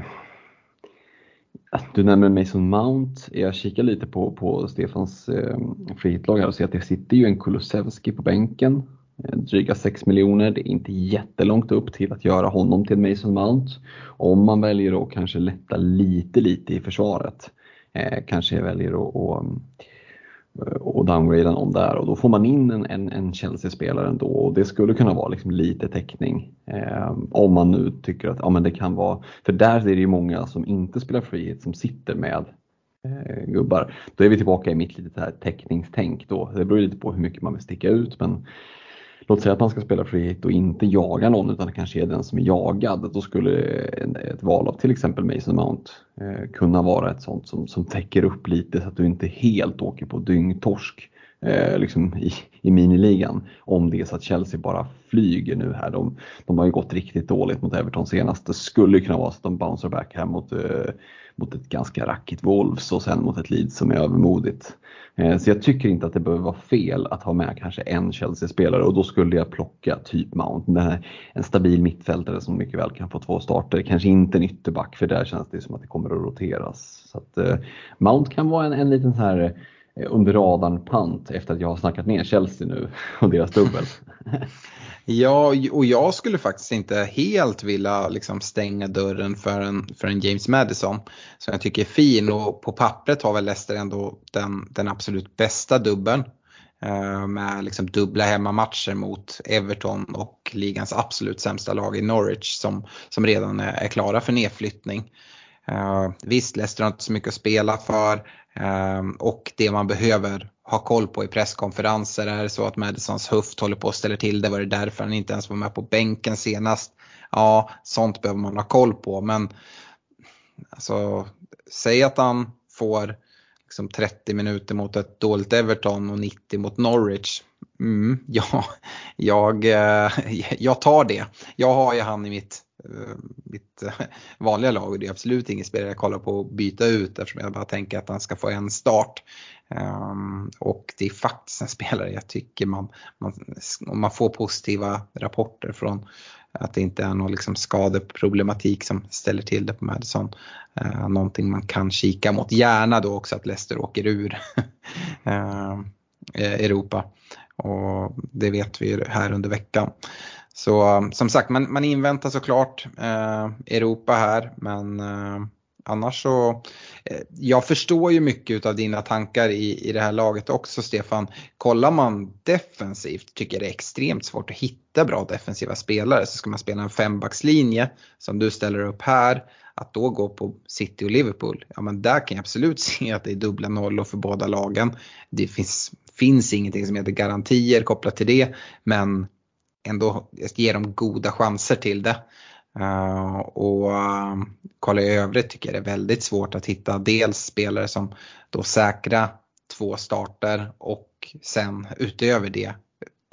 Speaker 3: du nämner Mason Mount. Jag kikar lite på, på Stefans eh, frihitlag här och ser att det sitter ju en Kulusevski på bänken. Eh, dryga 6 miljoner. Det är inte jättelångt upp till att göra honom till Mason Mount. Om man väljer att kanske lätta lite, lite i försvaret. Eh, kanske väljer att, att, Eh, och downgrada någon där och då får man in en, en, en Chelsea-spelare ändå och det skulle kunna vara liksom lite täckning. Eh, om man nu tycker att ja, men det kan vara, för där är det ju många som inte spelar frihet som sitter med eh, gubbar. Då är vi tillbaka i mitt lite här täckningstänk då. Det beror lite på hur mycket man vill sticka ut men låt säga att man ska spela free hit och inte jaga någon utan det kanske är den som är jagad. Då skulle ett val av till exempel Mason Mount eh, kunna vara ett sånt som, som täcker upp lite så att du inte helt åker på dyngtorsk eh, liksom i, i miniligan. Om det är så att Chelsea bara flyger nu här. De, de har ju gått riktigt dåligt mot Everton senast. Det skulle kunna vara så att de bouncer back här mot, eh, mot ett ganska rackigt Wolves och sen mot ett Leeds som är övermodigt. Eh, så jag tycker inte att det behöver vara fel att ha med kanske en Chelsea-spelare och då skulle jag plocka typ Mount. En stabil mittfältare som mycket väl kan få två starter. Kanske inte en ytterback för där känns det som att det kommer att roteras. Så att, eh, Mount kan vara en, en liten så här Eh, under radarn pant efter att jag har snackat ner Chelsea nu [laughs] och deras dubbel.
Speaker 1: Ja, och jag skulle faktiskt inte helt vilja liksom stänga dörren för en, för en James Madison som jag tycker är fin och på pappret har väl Leicester ändå den, den absolut bästa dubbeln. Eh, med liksom dubbla hemmamatcher mot Everton och ligans absolut sämsta lag i Norwich som, som redan är, är klara för nedflyttning. Uh, visst, Leicester har inte så mycket att spela för Ehm, och det man behöver ha koll på i presskonferenser. Är det så att Madisons höft håller på att ställa till det? Var det därför han inte ens var med på bänken senast? Ja, sånt behöver man ha koll på. Men alltså, säg att han får liksom 30 minuter mot ett dåligt Everton och 90 mot Norwich. Mm, [laughs] ja, jag, eh, [laughs] jag tar det. Jag har ju han i mitt Eh, mitt eh, [laughs] vanliga lag och det är absolut ingen spelare jag kollar på att byta ut eftersom jag bara tänker att han ska få en start. Ehm, och det är faktiskt en spelare jag tycker man, man, om man får positiva rapporter från att det inte är någon liksom skadeproblematik som ställer till det på Madison. Eh, någonting man kan kika mot. Gärna då också att Leicester åker ur [laughs] Europa. Och det vet vi här under veckan. Så um, som sagt, man, man inväntar såklart eh, Europa här men eh, annars så, eh, jag förstår ju mycket av dina tankar i, i det här laget också Stefan. Kollar man defensivt tycker jag det är extremt svårt att hitta bra defensiva spelare. Så ska man spela en fembackslinje som du ställer upp här, att då gå på City och Liverpool, ja men där kan jag absolut [laughs] se att det är dubbla nollor för båda lagen. Det finns, finns ingenting som heter garantier kopplat till det men ändå ge dem goda chanser till det. Uh, och uh, kolla i övrigt tycker jag det är väldigt svårt att hitta dels spelare som då säkra två starter och sen utöver det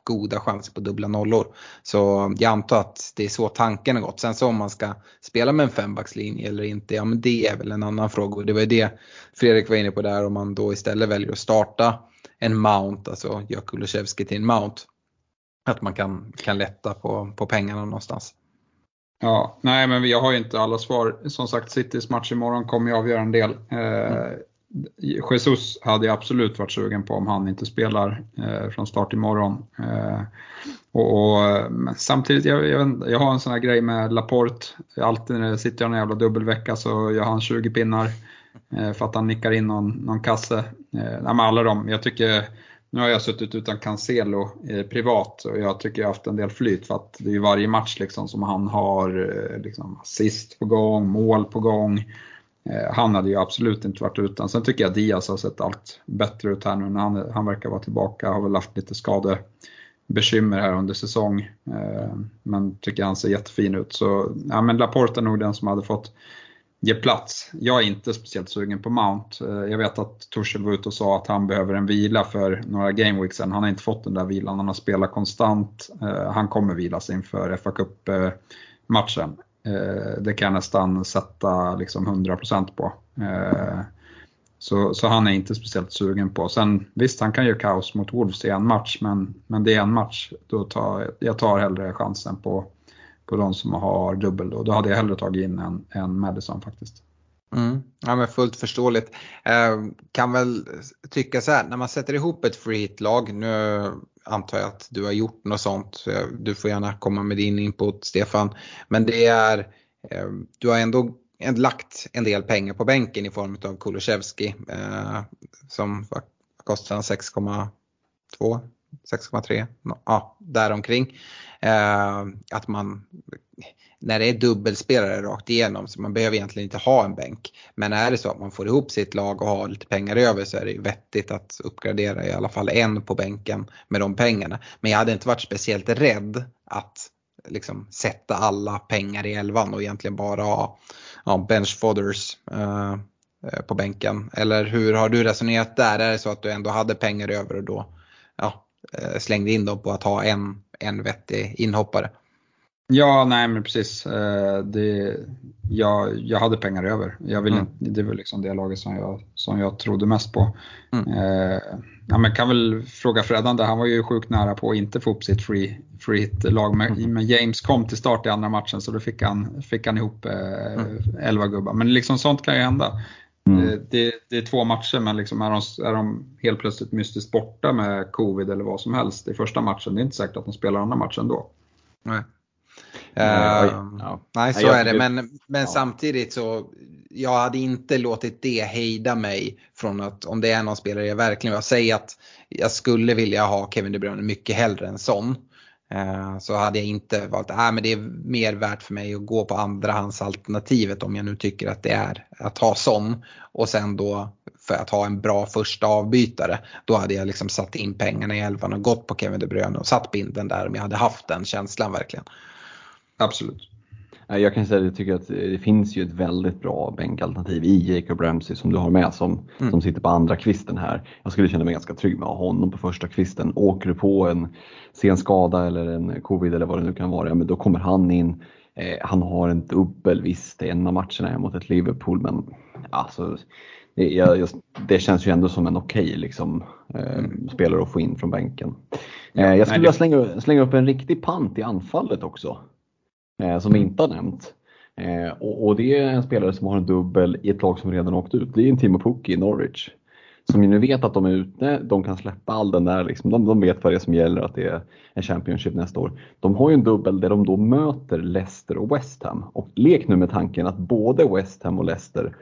Speaker 1: goda chanser på dubbla nollor. Så jag antar att det är så tanken har gått. Sen så om man ska spela med en fembackslinje eller inte, ja men det är väl en annan fråga. Och det var ju det Fredrik var inne på där om man då istället väljer att starta en Mount, alltså gör Kulusevski till en Mount att man kan, kan lätta på, på pengarna någonstans.
Speaker 2: Ja, nej men jag har ju inte alla svar. Som sagt, Citys match imorgon kommer ju avgöra en del. Eh, mm. Jesus hade jag absolut varit sugen på om han inte spelar eh, från start imorgon. Eh, och, och samtidigt, jag, jag, jag, har en sån här grej med Laporte. Alltid när det sitter jag en jävla dubbelvecka så gör han 20 pinnar eh, för att han nickar in någon, någon kasse. Eh, nej, alla de, jag tycker nu har jag suttit utan Cancelo eh, privat och jag tycker jag har haft en del flyt för att det är varje match liksom som han har eh, liksom, assist på gång, mål på gång. Eh, han hade ju absolut inte varit utan. Sen tycker jag Diaz har sett allt bättre ut här nu när han, han verkar vara tillbaka. Har väl haft lite skadebekymmer här under säsong. Men tycker han ser jättefin ut. Så ja, men Laporte är nog den som hade fått ge plats. Jag är inte speciellt sugen på Mount. Eh, jag vet att Torshäll var ute och sa att han behöver en vila för några gameweeks sen. Han har inte fått den där vilan, han har spelat konstant. Eh, han kommer vilas inför FA Cup-matchen. Eh, det kan jag nästan sätta liksom 100% på. Så, så han är inte speciellt sugen på. Sen visst, han kan göra kaos mot Wolves i en match, men, men det är en match. Då tar, jag tar hellre chansen på på de som har dubbel. då, då hade jag hellre tagit in en, en Madison faktiskt.
Speaker 1: Mm. Ja men fullt förståeligt. Eh, kan väl tycka så här, när man sätter ihop ett free hit-lag, nu antar jag att du har gjort något sånt, du får gärna komma med din input Stefan. Men det är, eh, du har ändå lagt en del pengar på bänken i form av Kulusevski eh, som kostar 6,2? 6,3? Ja, däromkring. Eh, att man, när det är dubbelspelare rakt igenom så man behöver egentligen inte ha en bänk. Men är det så att man får ihop sitt lag och har lite pengar över så är det ju vettigt att uppgradera i alla fall en på bänken med de pengarna. Men jag hade inte varit speciellt rädd att liksom sätta alla pengar i elvan och egentligen bara ha ja, bench fodders eh, eh på bänken. Eller hur har du resonerat där? Är det så att du ändå hade pengar över och då eh, slängde in dem på att ha en, en vettig inhoppare?
Speaker 2: Ja, nej men precis. Eh, det, jag, jag hade pengar över. Jag vill mm. det var liksom det laget som jag, som jag trodde mest på. Mm. Eh, ja, men kan väl fråga Freddan där, han var ju sjukt nära på att inte få upp sitt free, free hit-lag. Men, mm. men, James kom till start i andra matchen så då fick han, fick han ihop eh, mm. 11 gubbar. Men liksom sånt kan ju hända. Mm. Eh, det, det, är två matcher men liksom är, de, är de helt plötsligt mystiskt borta med covid eller vad som helst i första matchen, det är inte säkert att de spelar andra matchen då.
Speaker 1: Nej. Uh, ja. Nej, så är det. Men, men ja. samtidigt så, jag hade inte låtit det hejda mig från att, om det är någon spelare jag verkligen vill säga att jag skulle vilja ha Kevin De Bruyne mycket hellre än sån. Eh, så hade jag inte valt, äh, men det är mer värt för mig att gå på andrahandsalternativet om jag nu tycker att det är att ha sån. Och sen då för att ha en bra första avbytare. Då hade jag liksom satt in pengarna i elvan och gått på Kevin De Bruyne och satt binden där om jag hade haft den känslan verkligen.
Speaker 2: Absolut.
Speaker 3: Jag kan säga att jag tycker att det finns ju ett väldigt bra bänkalternativ i Jacob Ramsey som du har med som, mm. som sitter på andra kvisten här. Jag skulle känna mig ganska trygg med att ha honom på första kvisten. Åker du på en sen skada eller en covid eller vad det nu kan vara, ja, men då kommer han in. Eh, han har en dubbel, visst en av matcherna är mot ett Liverpool men alltså, det, jag, det känns ju ändå som en okej okay, liksom, eh, mm. spelare att få in från bänken. Eh, jag skulle vilja slänga, slänga upp en riktig pant i anfallet också eh, Eh, som vi inte har nämnt. Eh, och, och, det är en spelare som har en dubbel i ett lag som redan åkt ut. Det är en Timo Pukki i Norwich. Som ju nu vet att de är ute, de kan släppa all den där, liksom, de, de vet vad det är som gäller, att det är en Championship nästa år. De har ju en dubbel där de då möter Leicester och West Ham. Och lek nu med tanken att både West Ham och Leicester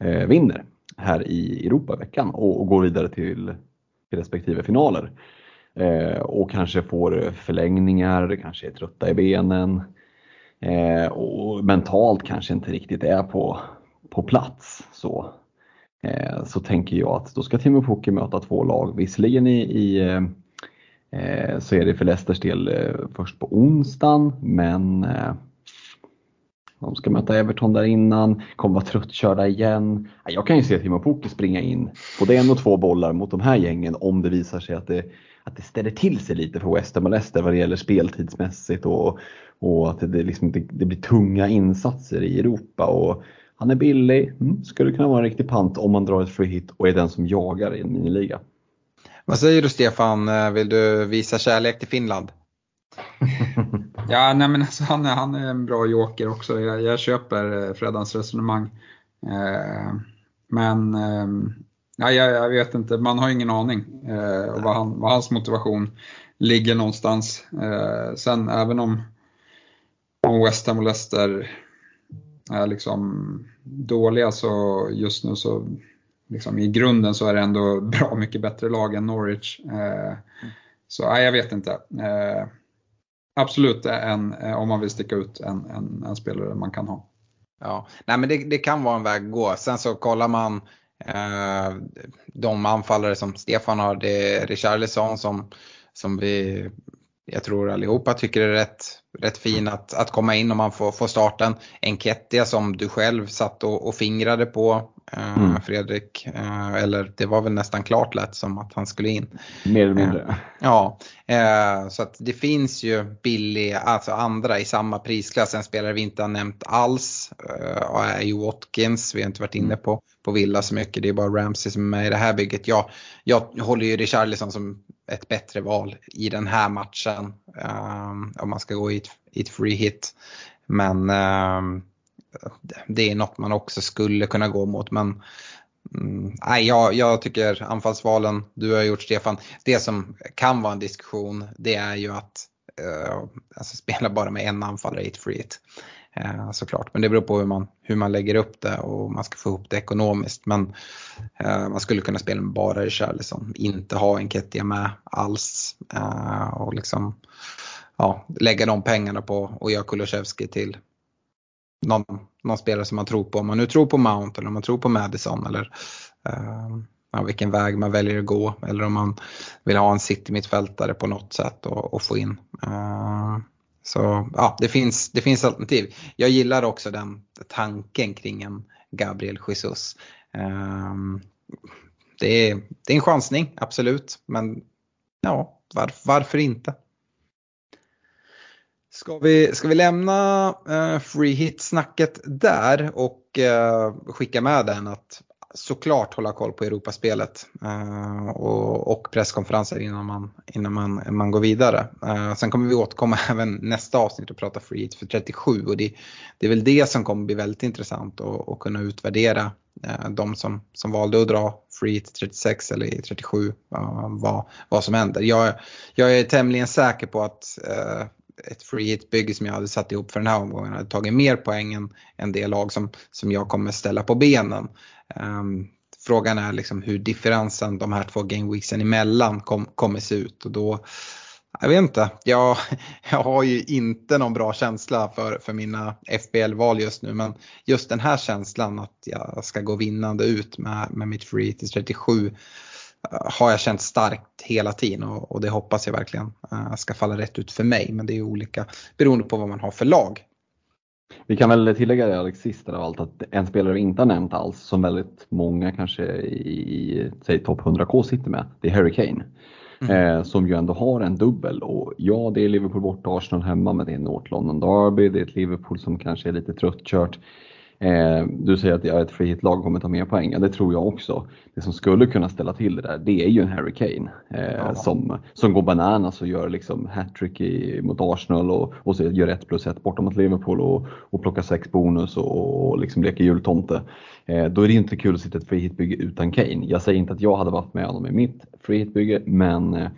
Speaker 3: eh, vinner här i Europa veckan och, och går vidare till, till respektive finaler. Eh, och kanske får förlängningar, kanske är trötta i benen eh, och mentalt kanske inte riktigt är på, på plats. Så, eh, så tänker jag att då ska Timo Pukki möta två lag. Visserligen i, i eh, eh, så är det för Leicesters del eh, först på onsdagen men eh, de ska möta Everton där innan, kommer vara tröttkörda igen. Jag kan ju se Timo Pukki springa in både en och två bollar mot de här gängen om det visar sig att det, att det ställer till sig lite för West Ham och Leicester vad det gäller speltidsmässigt och, och att det, liksom, det, det, blir tunga insatser i Europa. Och han är billig, mm, skulle kunna vara en riktig pant om man drar ett free hit och är den som jagar i en miniliga.
Speaker 1: Vad säger du Stefan, vill du visa kärlek till Finland? [laughs]
Speaker 2: ja, nej men alltså, han, är, han är en bra joker också. Jag, jag köper eh, Freddans resonemang. Eh, men eh, ja, jag, jag, vet inte, man har ingen aning eh, vad, han, vad hans motivation ligger någonstans. Eh, sen även om, om West Ham och Leicester är liksom dåliga så just nu så liksom, i grunden så är det ändå [laughs] bra mycket bättre lag än Norwich. Eh, så nej, jag vet inte. Eh, absolut en, eh, om man vill sticka ut en, en, en, spelare man kan ha.
Speaker 1: Ja, nej men det, det kan vara en väg att gå. Sen så kollar man eh, de anfallare som Stefan har. Det är Richarlison som, som vi, jag tror allihopa tycker är rätt, rätt fin att, att komma in om man får, får starten. Enketia som du själv satt och, och fingrade på Eh, mm. Fredrik. Eh, eller det var väl nästan klart lätt som att han skulle in.
Speaker 3: Mer eller mindre.
Speaker 1: Eh, ja, så att det finns ju billiga, alltså andra i samma prisklass. En spelare vi inte har nämnt alls är ju Watkins. Vi har inte varit inne på, på Villa så mycket. Det är bara Ramsey som är med i det här bygget. Jag, jag håller ju Richarlison som ett bättre val i den här matchen. Ehm, om man ska gå i ett, i ett free hit. Men ehm, det är något man också skulle kunna gå mot. Men mm, nej, jag, jag tycker anfallsvalen du har gjort Stefan, det som kan vara en diskussion det är ju att uh, alltså spela bara med en anfallare i ett free hit. Eh, såklart. Men det beror på hur man, hur man lägger upp det och man ska få ihop det ekonomiskt. Men eh, man skulle kunna spela med bara Richarlison, inte ha en Kettia med alls. Eh, och liksom ja, lägga de pengarna på och göra Kulusevski till någon, någon, spelare som man tror på. Om man nu tror på Mount eller om man tror på Madison eller eh, ja, vilken väg man väljer att gå. Eller om man vill ha en city-mittfältare på något sätt och, och få in. Uh, så ja, det finns, det finns alternativ. Jag gillar också den tanken kring en Gabriel Jesus. Um, det, är, det är en chansning, absolut. Men ja, var, varför inte? Ska vi, ska vi lämna uh, free hit-snacket där och uh, skicka med den att såklart hålla koll på Europaspelet eh, och, och presskonferenser innan man, innan man, man går vidare. Eh, sen kommer vi återkomma [laughs] även nästa avsnitt och prata free hit för 37 och det, det är väl det som kommer bli väldigt intressant att kunna utvärdera eh, de som, som valde att dra free hit 36 eller 37 eh, vad, vad som händer. Jag, jag är tämligen säker på att eh, ett free hit-bygge som jag hade satt ihop för den här omgången hade tagit mer poäng än, än det lag som, som jag kommer ställa på benen. Um, frågan är liksom hur differensen de här två gameweeksen emellan kom, kommer se ut och då jag vet inte, jag, [laughs] jag har ju inte någon bra känsla för, för mina FBL-val just nu men just den här känslan att jag ska gå vinnande ut med, med mitt free till 37 eh, har jag känt starkt hela tiden och, och det hoppas jag verkligen uh, ska falla rätt ut för mig. Men det är olika beroende på vad man har för lag.
Speaker 3: Vi kan väl tillägga det Alex sist av allt att en spelare vi inte har nämnt alls som väldigt många kanske i säg topp 100K sitter med, det är Harry Kane. Mm. Eh, som ju ändå har en dubbel och ja det är Liverpool borta, Arsenal hemma men det är North London Derby, det är ett Liverpool som kanske är lite tröttkört. Eh, du säger att ett free hit-lag kommer ta mer poäng, ja det tror jag också. Det som skulle kunna ställa till det där, det är ju en Harry Kane eh, ja. som, som går bananas och gör liksom hattrick mot Arsenal och, och så gör 1 plus 1 borta mot Liverpool och, och plockar 6 bonus och, och liksom leker jultomte. Eh, då är det inte kul att sitta ett free hit-bygge utan Kane. Jag säger inte att jag hade varit med honom i mitt free hit-bygge, men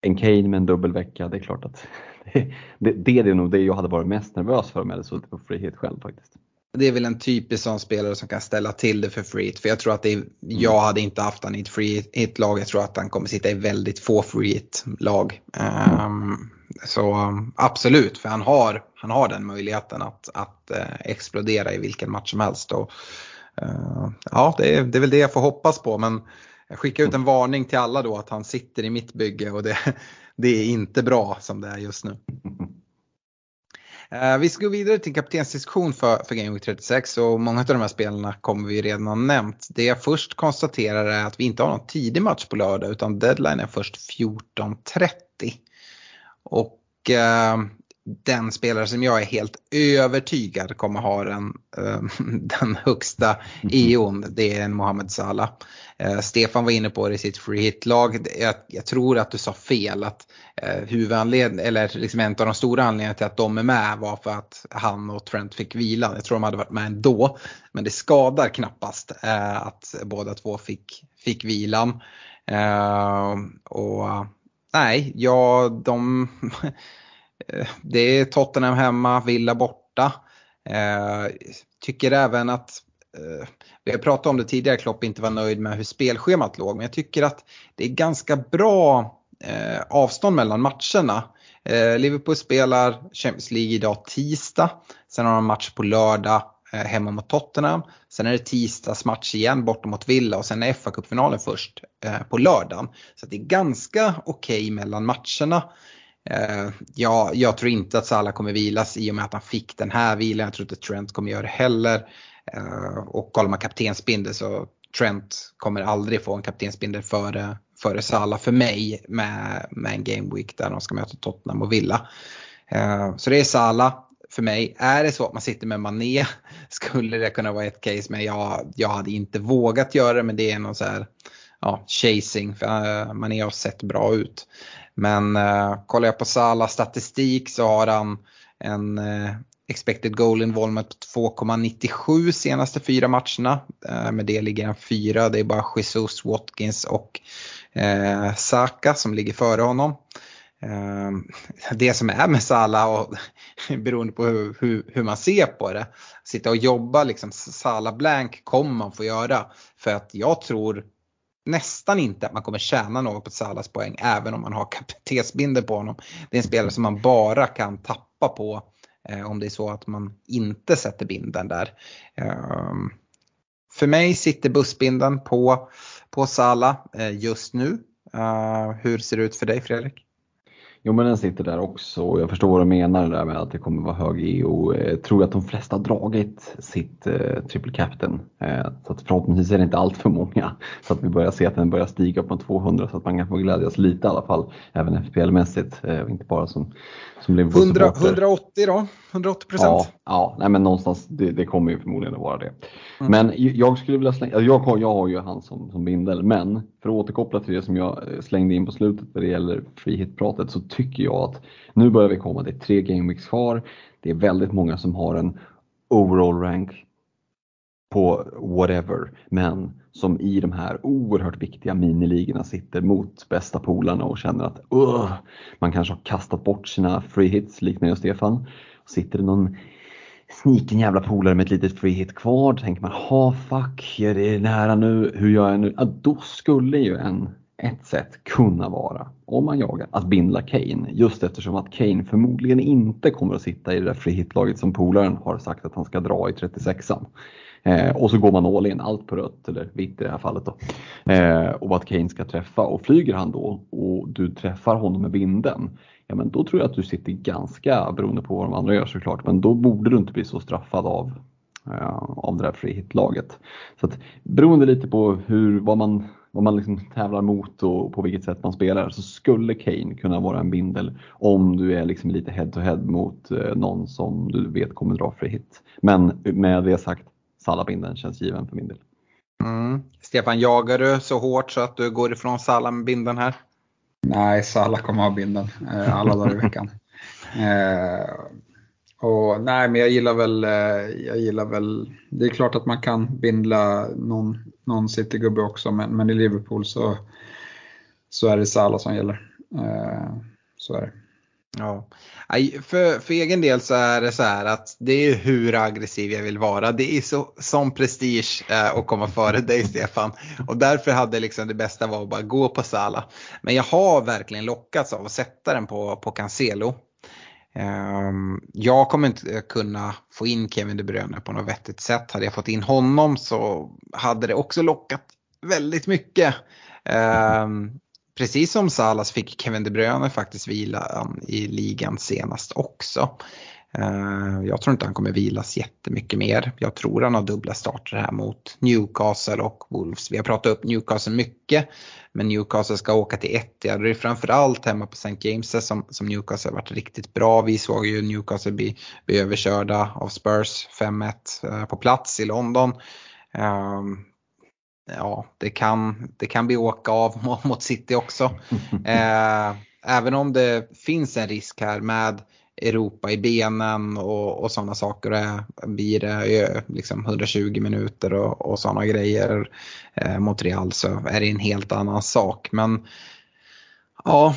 Speaker 3: en Kane med en dubbelvecka, det är klart att [laughs] det, det, det är nog det jag hade varit mest nervös för om jag hade suttit på free hit själv faktiskt
Speaker 1: det är väl en typisk sån spelare som kan ställa till det för free hit. För jag tror att är, jag hade inte haft han i ett free hit-lag. Jag tror att han kommer sitta i väldigt få free hit-lag. Um, så absolut, för han har, han har den möjligheten att, att uh, explodera i vilken match som helst. Och, uh, ja, det är, det är väl det jag får hoppas på. Men jag skickar ut en varning till alla då att han sitter i mitt bygge och det, [laughs] det är inte bra som det är just nu. Eh, [laughs] Eh, vi ska gå vidare till kaptensdiskussion för, för Game Week 36 och många av de här spelarna kommer vi redan ha nämnt. Det jag först konstaterar är att vi inte har någon tidig match på lördag utan deadline är först 14.30. Och eh, den spelare som jag är helt övertygad kommer ha den, eh, [laughs] den högsta EON, det är en Mohamed Salah. Eh, Stefan var inne på det i sitt free hit-lag. Jag, jag, tror att du sa fel att eh, huvudanledningen, eller liksom en av de stora anledningarna till att de är med var för att han och Trent fick vila. Jag tror de hade varit med ändå. Men det skadar knappast eh, att båda två fick, fick vilan. Eh, och nej, ja de [laughs] Eh, det är Tottenham hemma, Villa borta. Eh, tycker även att, eh, vi har pratat om det tidigare, Klopp inte var nöjd med hur spelschemat låg, men jag tycker att det är ganska bra eh, avstånd mellan matcherna. Eh, Liverpool spelar Champions League idag tisdag, sen har de match på lördag hemma mot Tottenham. Sen är det tisdagsmatch igen borta mot Villa och sen är FA-cupfinalen först på lördagen. Så det är ganska okej okay mellan matcherna. Eh, ja, jag tror inte att Salah kommer vilas i och med att han fick den här vilan. Jag tror inte Trent kommer göra det heller. Eh, och kollar man kaptensbindel så Trent kommer aldrig få en kaptensbindel före, före Salah för mig med, med en game week där de ska möta Tottenham och Villa. Eh, så det är Salah för mig. Är det så att man sitter med Mané [laughs] skulle det kunna vara ett case men jag, jag hade inte vågat göra det men det är någon så här ja, chasing för eh, Mané har sett bra ut. Men eh, kollar jag på Salas statistik så har han en eh, expected goal involvement på 2,97 senaste fyra matcherna. Eh, med det ligger han fyra. Det är bara Jesus, Watkins och eh, Saka som ligger före honom. Eh, det som är med Salah och [laughs] beroende på hur, hur, hur, man ser på det. Sitta och jobba liksom Salah blank kommer man få göra. För att jag tror nästan inte att man kommer tjäna något på Salahs poäng även om man har kaptensbindel på honom. Det är en spelare som man bara kan tappa på eh, om det är så att man inte sätter binden där. Eh, för mig sitter bussbinden på, på Salah eh, just nu. Eh, hur ser det ut för dig Fredrik?
Speaker 3: Jo men den sitter där också och jag förstår vad du menar där med att det kommer vara hög EO. Jag tror att de flesta har dragit sitt eh, triple captain. Eh, så att förhoppningsvis är det inte allt för många. [laughs] Så att vi börjar se att den börjar stiga på 200 så att man kan få glädjas lite i alla fall. Även FPL-mässigt. Eh, inte bara som, som
Speaker 1: 100, 180 då? 180 procent?
Speaker 3: Ja, ja nej, men någonstans det, det, kommer ju förmodligen att vara det. Mm. Men jag skulle vilja slänga, jag, har, jag har ju han som, som bindel, men för att återkoppla till det som jag eh, slängde in på slutet när det gäller free hit-pratet så tycker jag att nu börjar vi komma, det är tre game weeks kvar. Det är väldigt många som har en overall rank på whatever, men som i de här oerhört viktiga miniligorna sitter mot bästa polarna och känner att uh, man kanske har kastat bort sina free hits, likt mig och Stefan. Sitter det någon sniken jävla polare med ett litet free hit kvar, då tänker man ha fuck, är det nära nu, hur gör jag nu? Ja, då skulle ju en, ett sätt kunna vara, om man jagar, att bindla Kane. Just eftersom att Kane förmodligen inte kommer att sitta i det där frihitlaget som polaren har sagt att han ska dra i 36an. Eh, och så går man all in, allt på rött eller vitt i det här fallet. Då. Eh, och att Kane ska träffa och flyger han då och du träffar honom med binden. ja men då tror jag att du sitter ganska, beroende på vad de andra gör såklart, men då borde du inte bli så straffad av, eh, av det där free hit-laget. Så att, beroende lite på hur, vad man, vad man liksom tävlar mot och på vilket sätt man spelar så skulle Kane kunna vara en bindel om du är liksom lite head to head mot eh, någon som du vet kommer dra free hit. Men med det sagt, Salabindeln känns given för min del.
Speaker 1: Mm. Stefan, jagar du så hårt så att du går ifrån Salah med binden här?
Speaker 2: Nej, Salah kommer ha binden eh, alla dagar i veckan. [laughs] Och nej, men jag gillar väl, eh, jag gillar väl, det är klart att man kan bindla någon, någon City-gubbe också, men, men i Liverpool så, så är det Salah som gäller. Eh, så är det.
Speaker 1: Ja. För, för egen del så är det så här att det är hur aggressiv jag vill vara. Det är så, sån prestige eh, att komma före dig Stefan. Och därför hade liksom det bästa var att bara gå på Sala. Men jag har verkligen lockats av att sätta den på, på Cancelo. Ehm, jag kommer inte eh, kunna få in Kevin De Bruyne på något vettigt sätt. Hade jag fått in honom så hade det också lockat väldigt mycket. Ehm, precis som Salas fick Kevin De Bruyne faktiskt vila um, i ligan senast också. Eh, jag tror inte han kommer vilas jättemycket mer. Jag tror han har dubbla starter här mot Newcastle och Wolves. Vi har pratat upp Newcastle mycket. Men Newcastle ska åka till Etihad. Det är framförallt hemma på St. James som, som Newcastle har varit riktigt bra. Vi såg ju Newcastle bli, bli överkörda av Spurs 5-1 eh, på plats i London. Um, ja, det kan, det kan bli åka av [laughs] mot City också. [laughs] Eh, även om det finns en risk här med Europa i benen och, och sådana saker. Det blir det liksom 120 minuter och, och sådana grejer eh, mot Real så är det en helt annan sak. Men Ja,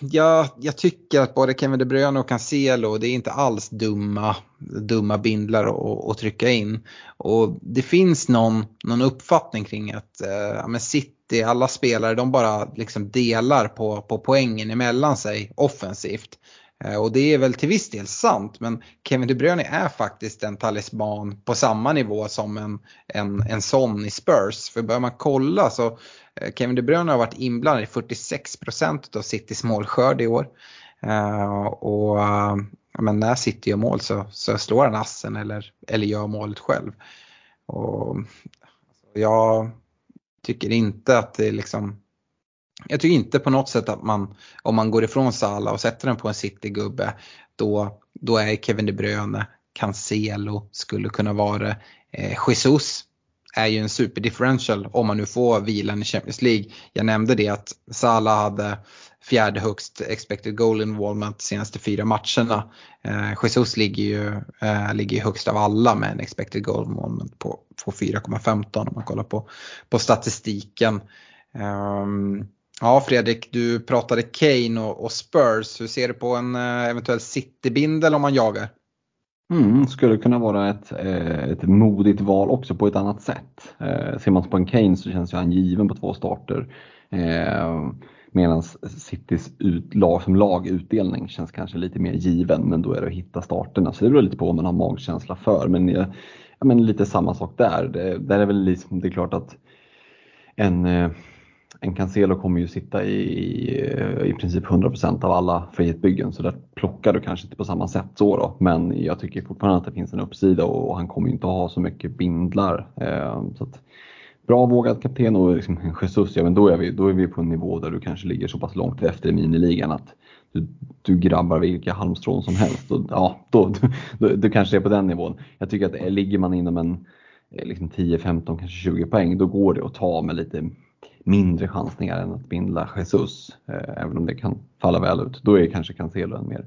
Speaker 1: jag, jag, tycker att både Kevin De Bruyne och Cancelo, det är inte alls dumma, dumma bindlar att, att trycka in. Och det finns någon, någon uppfattning kring att eh, men City, alla spelare, de bara liksom delar på, på poängen emellan sig offensivt. Eh, och det är väl till viss del sant men Kevin De Bruyne är faktiskt en talisman på samma nivå som en, en, en sån i Spurs. För börjar man kolla så eh, Kevin De Bruyne har varit inblandad i 46% av Citys målskörd i år. Uh, och uh, men när City gör mål så, så slår han assen eller, eller gör målet själv. Och, alltså, jag tycker inte att det liksom jag tycker inte på något sätt att man, om man går ifrån Salah och sätter den på en City-gubbe, då, då är Kevin De Bruyne, Cancelo skulle kunna vara eh, Jesus är ju en superdifferential om man nu får vilan i Champions League. Jag nämnde det att Salah hade fjärde högst expected goal involvement de senaste fyra matcherna. Eh, Jesus ligger ju eh, ligger högst av alla med en expected goal involvement på, på 4,15 om man kollar på, på statistiken. Um, Ja Fredrik, du pratade Kane och, och Spurs. Hur ser du på en eh, eventuell City-bindel om man jagar?
Speaker 3: Mm, skulle kunna vara ett, eh, ett modigt val också på ett annat sätt. Eh, ser man på en Kane så känns ju han given på två starter. Medan Citys ut, lag, som lagutdelning känns kanske lite mer given men då är det att hitta starterna. Så det beror lite på vad man har magkänsla för. Men, ja, men lite samma sak där. Det, där är väl liksom, det är klart att en en Cancelo kommer ju sitta i, i princip 100% av alla frihetsbyggen så där plockar du kanske inte på samma sätt så då. Men jag tycker fortfarande att det finns en uppsida och han kommer inte ha så mycket bindlar. Eh, så att, bra vågad kapten och liksom Jesus, ja, men då, är vi, då är vi på en nivå där du kanske ligger så pass långt efter i miniligan att du, du grabbar vilka halmstrån som helst. Och, ja, då, du, du kanske är på den nivån. Jag tycker att eh, ligger man inom en eh, liksom 10, 15, kanske 20 poäng, då går det att ta med lite mindre chansningar än att bindla Jesus, eh, även om det kan falla väl ut. Då är kanske Cancelo en mer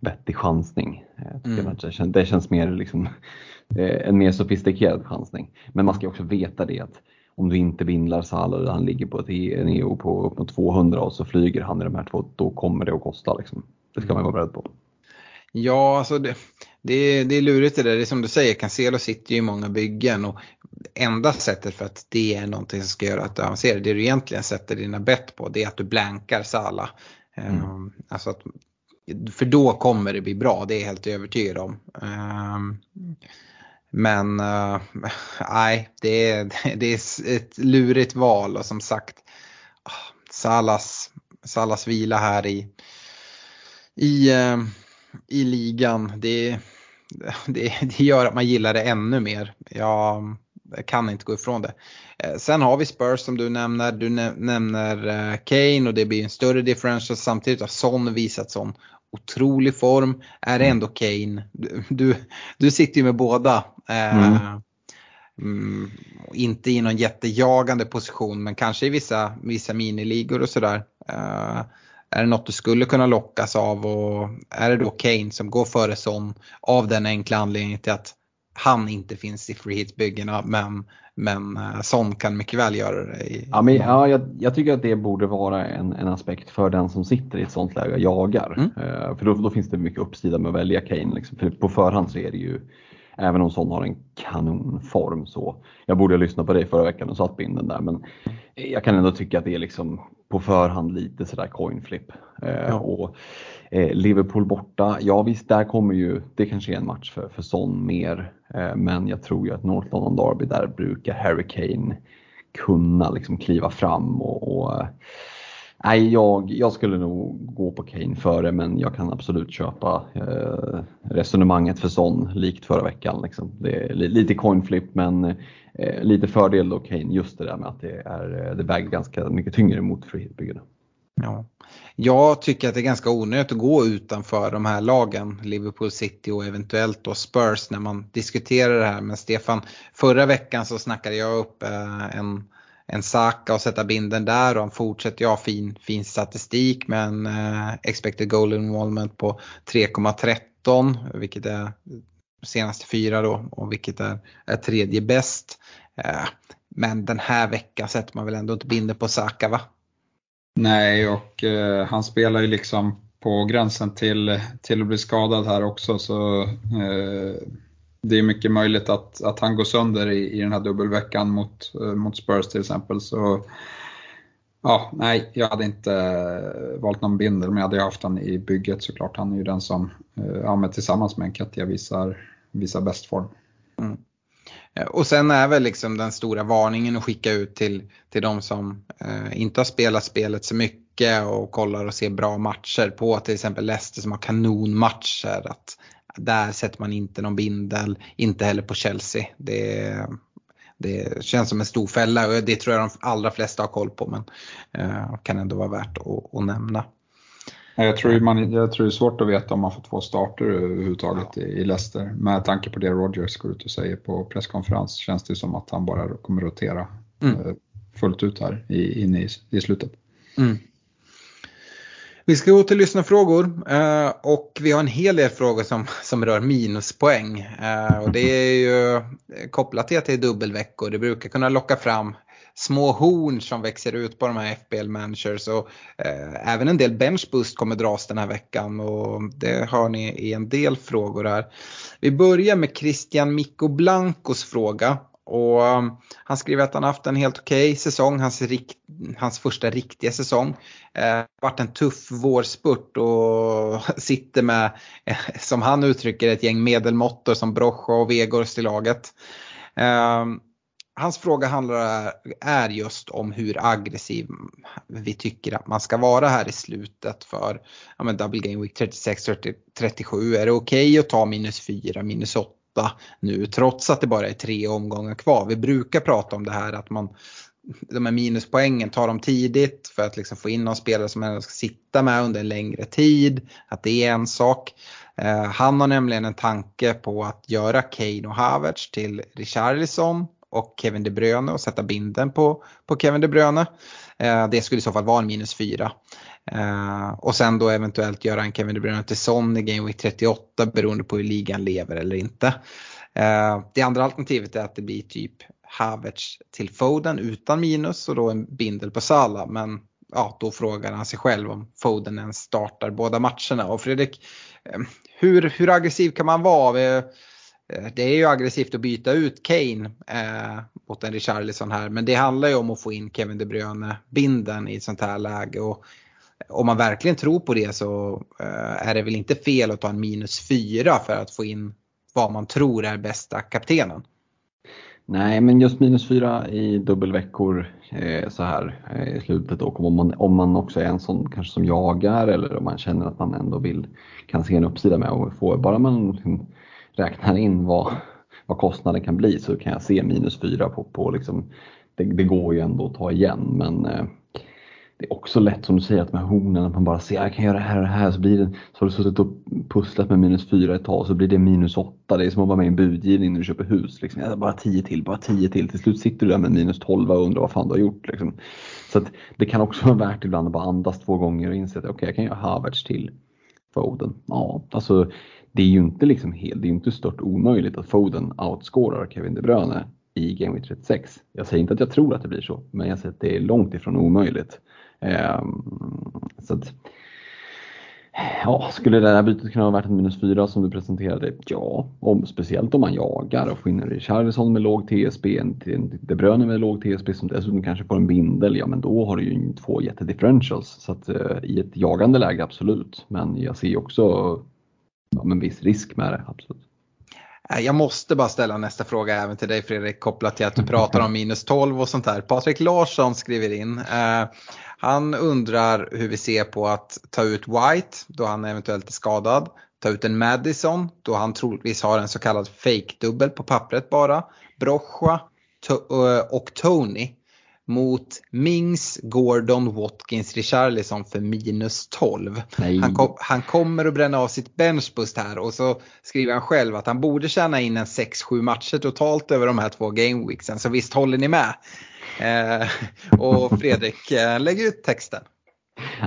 Speaker 3: vettig chansning. Eh, mm. Det, känns, det känns mer liksom, [laughs] eh, en mer sofistikerad chansning. Men man ska också veta det att om du inte bindlar Salah, han ligger på ett e- en EO på upp mot 200 och så flyger han i de här två, då kommer det att kosta. Liksom. Det ska man vara beredd på.
Speaker 1: Ja, alltså det, det, det är lurigt det där. Det är som du säger, Cancelo sitter ju i många byggen och enda sättet för att det är någonting som ska göra att du avancerar, det du egentligen sätter dina bett på, det är att du blankar Sala. Mm. Um, alltså att, för då kommer det bli bra, det är jag helt övertygad om. Um, men uh, nej, det är, [laughs] det är ett lurigt val och som sagt Salas, Salas vila här i, i, uh, i ligan, det, [laughs] det, det gör att man gillar det ännu mer. Jag, kan inte gå ifrån det. Eh, sen har vi Spurs som du nämner. Du nämner eh, Kane och det blir en större differential. Samtidigt har Son visat sån otrolig form. Är det ändå Kane? Du, du sitter ju med båda. Eh, mm. Mm, inte i någon jättejagande position men kanske i vissa, vissa miniligor och sådär. Är det något du skulle kunna lockas av och är det då Kane som går före Son av den enkla anledningen till att han inte finns i free hit-byggena men, men uh, Son kan mycket väl göra det. I,
Speaker 3: ja, men, ja, jag, jag, tycker att det borde vara en, en aspekt för den som sitter i ett sånt läge och jagar. Mm. Uh, för då, då, finns det mycket uppsida med att välja Kane. Liksom. För på förhand så är det ju, även om Son har en kanonform så, jag borde ha lyssnat på dig förra veckan och satt binden där men jag kan ändå tycka att det är liksom på förhand lite sådär coin flip. Uh, ja. och, Eh, Liverpool borta, ja visst där kommer ju, det kanske är en match för, för Son mer. Eh, men jag tror ju att North London Derby där brukar Harry Kane kunna liksom kliva fram och, och eh, Nej, jag, jag skulle nog gå på Kane före men jag kan absolut köpa eh, resonemanget för Son likt förra veckan. Liksom. Det är lite coin flip men eh, lite fördel då Kane just det där med att det, är, eh, det väger ganska mycket tyngre mot frihetsbyggena.
Speaker 1: Ja. Jag tycker att det är ganska onödigt att gå utanför de här lagen, Liverpool City och eventuellt då Spurs när man diskuterar det här. Men Stefan, förra veckan så snackade jag upp eh, en, en Saka och sätta binden där och han fortsätter ju ha fin, fin statistik med en eh, expected goal involvement på 3,13 vilket är senaste fyra då och vilket är, är tredje bäst. Eh, men den här veckan sätter man väl ändå inte binden på Saka va?
Speaker 2: Nej, och eh, han spelar ju liksom på gränsen till, till att bli skadad här också så eh, det är mycket möjligt att, att han går sönder i, i den här dubbelveckan mot, eh, mot Spurs till exempel. Så ja, nej, jag hade inte eh, valt någon bindel men jag hade haft han i bygget såklart. Han är ju den som eh, ja, ja, tillsammans med Enketia visar, visar bäst form. Mm.
Speaker 1: Och sen är väl liksom den stora varningen att skicka ut till, till de som eh, inte har spelat spelet så mycket och kollar och ser bra matcher på till exempel Leicester som har kanonmatcher. Att där sätter man inte någon bindel, inte heller på Chelsea. Det, det känns som en stor fälla och det tror jag de allra flesta har koll på men eh, kan ändå vara värt att, att nämna.
Speaker 2: Jag tror, man, jag tror det är svårt att veta om man får två starter överhuvudtaget ja. i Leicester. Med tanke på det Rogers går ut och säger på presskonferens känns det som att han bara kommer rotera mm. Eh, fullt ut här in i, i slutet. Mm.
Speaker 1: Vi ska gå till lyssnarfrågor eh, och vi har en hel del frågor som, som rör minuspoäng. Eh, och det är ju kopplat till att det är dubbelveckor. Det brukar kunna locka fram små horn som växer ut på de här FBL managers och eh, även en del benchboost kommer dras den här veckan och det hör ni i en del frågor här. Vi börjar med Christian Mikko Blancos fråga och ehm, han skriver att han haft en helt okej okay säsong, hans, rikt, hans första riktiga säsong. Eh, varit en tuff vårspurt och [laughs] sitter med, eh, som han uttrycker ett gäng medelmåttor som Brocha och Vegors i laget. Eh, hans fråga handlar är just om hur aggressiv vi tycker att man ska vara här i slutet för ja, men Double Game Week 36-37. Är det okej okay att ta minus 4, minus 8? Nu trots att det bara är tre omgångar kvar. Vi brukar prata om det här att man de här minuspoängen tar dem tidigt för att liksom få in någon spelare som man ska sitta med under en längre tid. Att det är en sak. Eh, han har nämligen en tanke på att göra Kane och Havertz till Richarlison och Kevin De Bruyne och sätta binden på, på Kevin De Bruyne. Eh, det skulle i så fall vara en minus fyra. Uh, och sen då eventuellt göra en Kevin De Bruyne till Son i Game Week 38 beroende på hur ligan lever eller inte. Uh, det andra alternativet är att det blir typ Havertz till Foden utan minus och då en bindel på Salah. Men ja, då frågar han sig själv om Foden ens startar båda matcherna. Och Fredrik, eh, hur, hur aggressiv kan man vara? Det är ju aggressivt att byta ut Kane eh, mot en Richarlison här men det handlar ju om att få in Kevin De Bruyne binden i ett sånt här läge. Och om man verkligen tror på det så eh, är det väl inte fel att ta en minus 4 för att få in vad man tror är bästa kaptenen.
Speaker 3: Nej, men just minus 4 i dubbelveckor eh, så här eh, i slutet och om man, om man också är en sån kanske som jagar eller om man känner att man ändå vill kan se en uppsida med och få, bara man räknar in vad, vad kostnaden kan bli så kan jag se minus 4 på, på liksom, det, det går ju ändå att ta igen men eh, det är också lätt som du säger att med hornen, att man bara ser ah, jag kan göra det här och det här så blir det, så har du suttit och pusslat med minus fyra ett tag så blir det minus åtta. Det är som att vara med i en budgivning när du köper hus. Liksom. Ja, bara tio till, bara tio till. Till slut sitter du där med minus tolva och undrar vad fan du har gjort. Liksom. Så att det kan också vara värt ibland att bara andas två gånger och inse att okej, okay, jag kan göra Havertz till Foden. Ja, alltså det är ju inte liksom helt, det är inte stört omöjligt att Foden outscorar Kevin De Bruyne i Game Week 36. Jag säger inte att jag tror att det blir så, men jag säger att det är långt ifrån omöjligt. Ehm, så att, ja, skulle det här bytet kunna vara värt en minus 4 som du presenterade? Ja, om, speciellt om man jagar och får in en Richarlison med låg TSB, en, en De Bruyne med låg TSB som dessutom kanske får en bindel, ja men då har du ju två jättedifferentials. Så att eh, i ett jagande läge absolut, men jag ser också ja, en viss risk med det, absolut.
Speaker 1: Eh, jag måste bara ställa nästa fråga även till dig Fredrik kopplat till att du pratar om minus 12 och sånt där. Patrik Larsson skriver in. Eh, han undrar hur vi ser på att ta ut White då han eventuellt är skadad. Ta ut en Madison då han troligtvis har en så kallad fake-dubbel på pappret bara. Brocha eh, och Tony mot Mings, Gordon, Watkins, Richarlison för minus 12. Han, kom, han, kommer att bränna av sitt benchboost här och så skriver han själv att han borde tjäna in en 6-7 matcher totalt över de här två gameweeksen. Så visst håller ni med? Eh, och Fredrik, eh, lägg ut texten.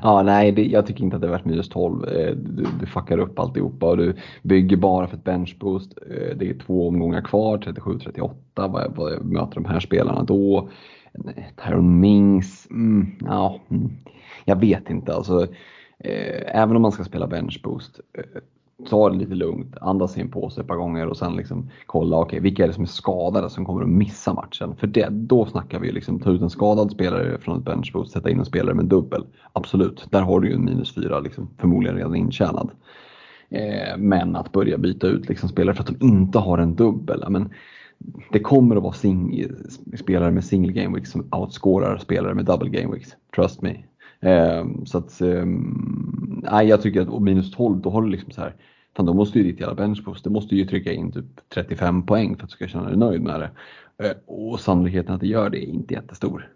Speaker 3: Ja, nej, det, jag tycker inte att det är värt minus 12. Eh, du, du fuckar upp alltihopa och du bygger bara för ett benchboost. Eh, det är två omgångar kvar, 37-38. Vad, vad möter de här spelarna då? Tyron Mings, mm, ja, mm. jag vet inte. Alltså, eh, även om man ska spela benchboost, eh, ta det lite lugnt, andas in på sig ett par gånger och sen liksom kolla, okay, vilka är det som är skadade som kommer att missa matchen? För det, då snackar vi liksom, ta ut en skadad spelare från ett benchboost, sätta in en spelare med dubbel. Absolut, där har du ju en minus fyra, liksom, förmodligen redan intjänad. Eh, men att börja byta ut liksom, spelare för att de inte har en dubbel, men det kommer att vara sing spelare med single game weeks som outscorar spelare med double game weeks. Trust me. Um, så att, um, nej, jag tycker att minus 12, då har du liksom så här, fan, då måste ju ditt jävla benchboost, det måste ju trycka in typ 35 poäng för att du ska känna dig nöjd med det. Uh, och sannolikheten att det gör det är inte jättestor.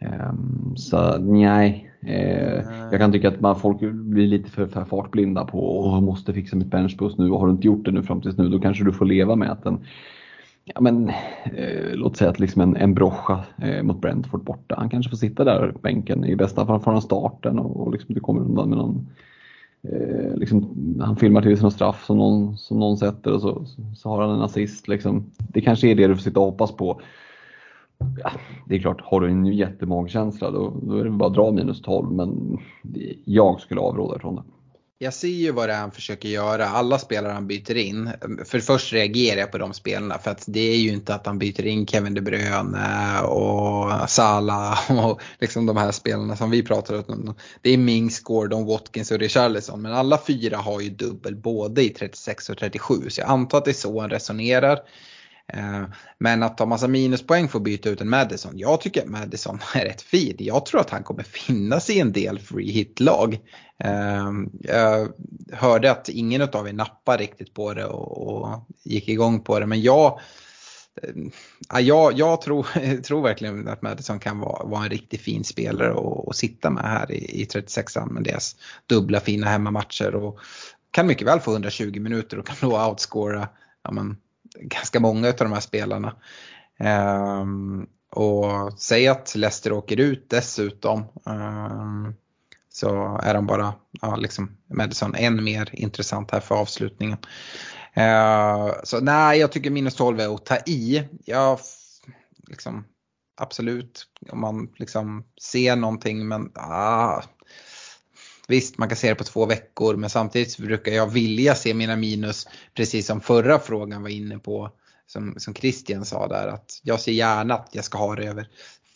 Speaker 3: Um, så nej, uh, jag kan tycka att man, folk blir lite för, för fartblinda på att måste fixa mitt benchboost nu och har du inte gjort det nu fram tills nu då kanske du får leva med att den ja, men, eh, låt säga att liksom en, en broscha eh, mot Brentford borta, han kanske får sitta där på bänken. I bästa fall får han starten och, och liksom, du kommer undan med någon eh, liksom, han filmar till sig någon straff som någon, som någon sätter och så, så har han en assist. Liksom. Det kanske är det du får sitta och hoppas på. Ja, det är klart, har du en jättemagkänsla då, då är det bara att dra minus 12 men jag skulle avråda från det.
Speaker 1: Jag ser ju vad det är han försöker göra. Alla spelare han byter in. För först reagerar jag på de spelarna för att det är ju inte att han byter in Kevin De Bruyne och Salah [laughs] och liksom de här spelarna som vi pratar om. Det är Mings, Gordon, Watkins och Richarlison. Men alla fyra har ju dubbel både i 36 och 37 så jag antar att det är så han resonerar. Eh, men att ta massa minuspoäng för att byta ut en Madison. Jag tycker att Madison [laughs] är rätt fin. Jag tror att han kommer finnas i en del free hit-lag. Eh, jag hörde att ingen av er nappar riktigt på det och gick igång på det. Men jag, eh, jag, jag tror, [laughs] tror verkligen att Madison kan vara, vara en riktigt fin spelare att sitta med här i, i 36an med deras dubbla fina hemmamatcher. Och kan mycket väl få 120 minuter och kan då outscora ja, men, ganska många av de här spelarna. Ehm, och säg att Leicester åker ut dessutom ehm, så är de bara, ja, liksom Madison än mer intressant här för avslutningen. Ehm, så nej, jag tycker minus 12 är att ta i. Jag, liksom, absolut, om man liksom ser någonting men ah, Visst, man kan se det på två veckor men samtidigt brukar jag vilja se mina minus precis som förra frågan var inne på. Som, som Christian sa där att jag ser gärna att jag ska ha det över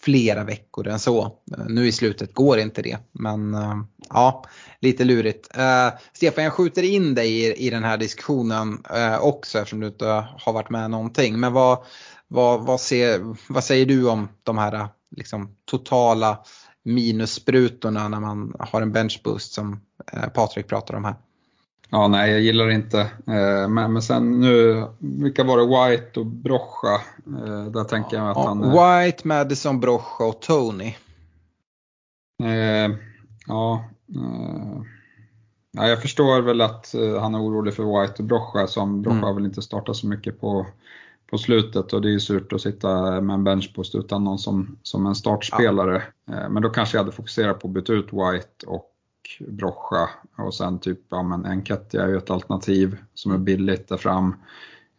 Speaker 1: flera veckor än så. Eh, nu i slutet går inte det men eh, ja, lite lurigt. Uh, Stefan, jag skjuter in dig i, i den här diskussionen uh, också eftersom du inte har varit med någonting. Men vad, vad, vad, ser, vad säger du om de här liksom, totala minussprutorna när man har en benchboost som eh, Patrik pratar om här.
Speaker 2: Ja, nej, jag gillar inte. Eh, men, men sen nu, vilka var det? White och Brocha? Eh, där tänker jag att ja, han...
Speaker 1: White, Madison, Brocha och Tony.
Speaker 2: Eh, ja, eh, ja, jag förstår väl att han är orolig för White och Brocha som Brocha mm. väl inte startat så mycket på på slutet och det är ju surt att sitta med en benchpost utan någon som, som en startspelare. Ja. Eh, men då kanske jag hade fokuserat på att byta ut White och Brocha och sen typ, ja men Enketia är ju ett alternativ som är billigt där fram.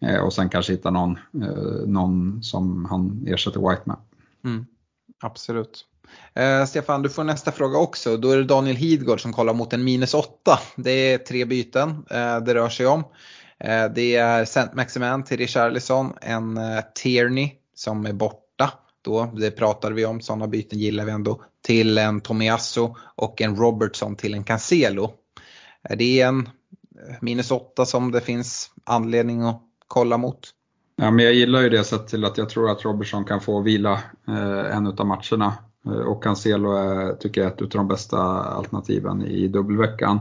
Speaker 2: Eh, och sen kanske hitta någon, eh, någon som han ersätter White med.
Speaker 1: Mm, absolut. Eh, Stefan, du får nästa fråga också. Då är det Daniel Hidgård som kollar mot en minus 8. Det är tre byten eh, det rör sig om. Eh, det är Saint Maximan till Richarlison, en eh, Tierney som är borta. Då, det pratade vi om, sådana byten gillar vi ändå. Till en Tomiasso och en Robertson till en Cancelo. Eh, det är en minus 8 som det finns anledning att kolla mot.
Speaker 2: Ja, men jag gillar ju det sett till att jag tror att Robertson kan få vila eh, en av matcherna. och Cancelo är, tycker jag är ett av de bästa alternativen i dubbelveckan.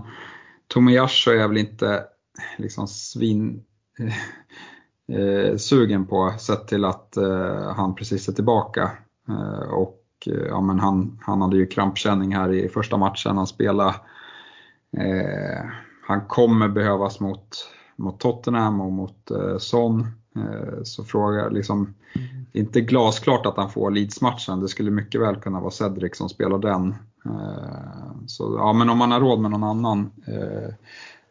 Speaker 2: Tomiyasu är väl inte liksom svin eh, sugen på sett till att eh, han precis är tillbaka. Eh, och eh, ja, men han, han hade ju krampkänning här i första matchen han spelade. Eh, han kommer behövas mot, mot Tottenham och mot eh, Son. så frågar liksom, det är inte glasklart att han får Leeds-matchen. Det skulle mycket väl kunna vara Cedric som spelar den. Så, ja, men om man har råd med någon annan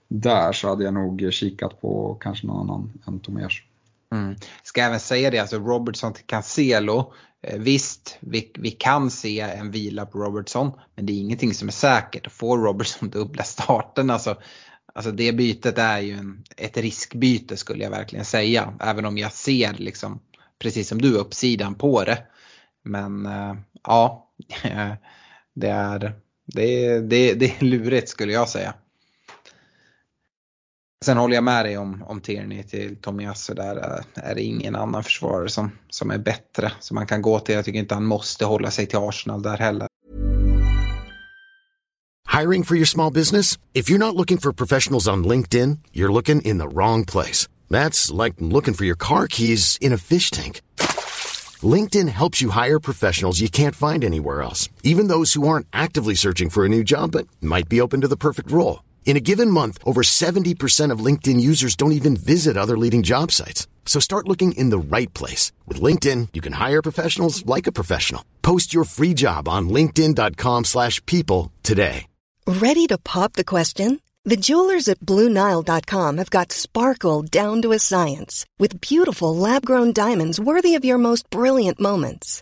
Speaker 2: där så hade jag nog kikat på kanske någon annan än Tomers.
Speaker 1: Mm. Ska även säga det, alltså Robertson till Cancelo. Eh, visst, vi, vi kan se en vila på Robertson, men det är ingenting som är säkert. Får Robertson [laughs] dubbla starten, alltså, alltså det bytet är ju en, ett riskbyte skulle jag verkligen säga. Även om jag ser liksom, precis som du, uppsidan på det. Men äh, ja, [laughs] det är, det, det, det är lurigt skulle jag säga. Sen håller jag med dig om, om Tierney till Tomiyasu där äh, är det ingen annan försvarare som, som är bättre som man kan gå till. Jag tycker inte han måste hålla sig till Arsenal där heller.
Speaker 4: Hiring for your small business? If you're not looking for professionals on LinkedIn, you're looking in the wrong place. That's like looking for your car keys in a fish tank. LinkedIn helps you hire professionals you can't find anywhere else, even those who aren't actively searching for a new job but might be open to the perfect role. In a given month, over 70% of LinkedIn users don't even visit other leading job sites. So start looking in the right place. With LinkedIn, you can hire professionals like a professional. Post your free job on linkedin.com slash people today.
Speaker 5: Ready to pop the question? The jewelers at BlueNile.com have got sparkle down to a science with beautiful lab grown diamonds worthy of your most brilliant moments.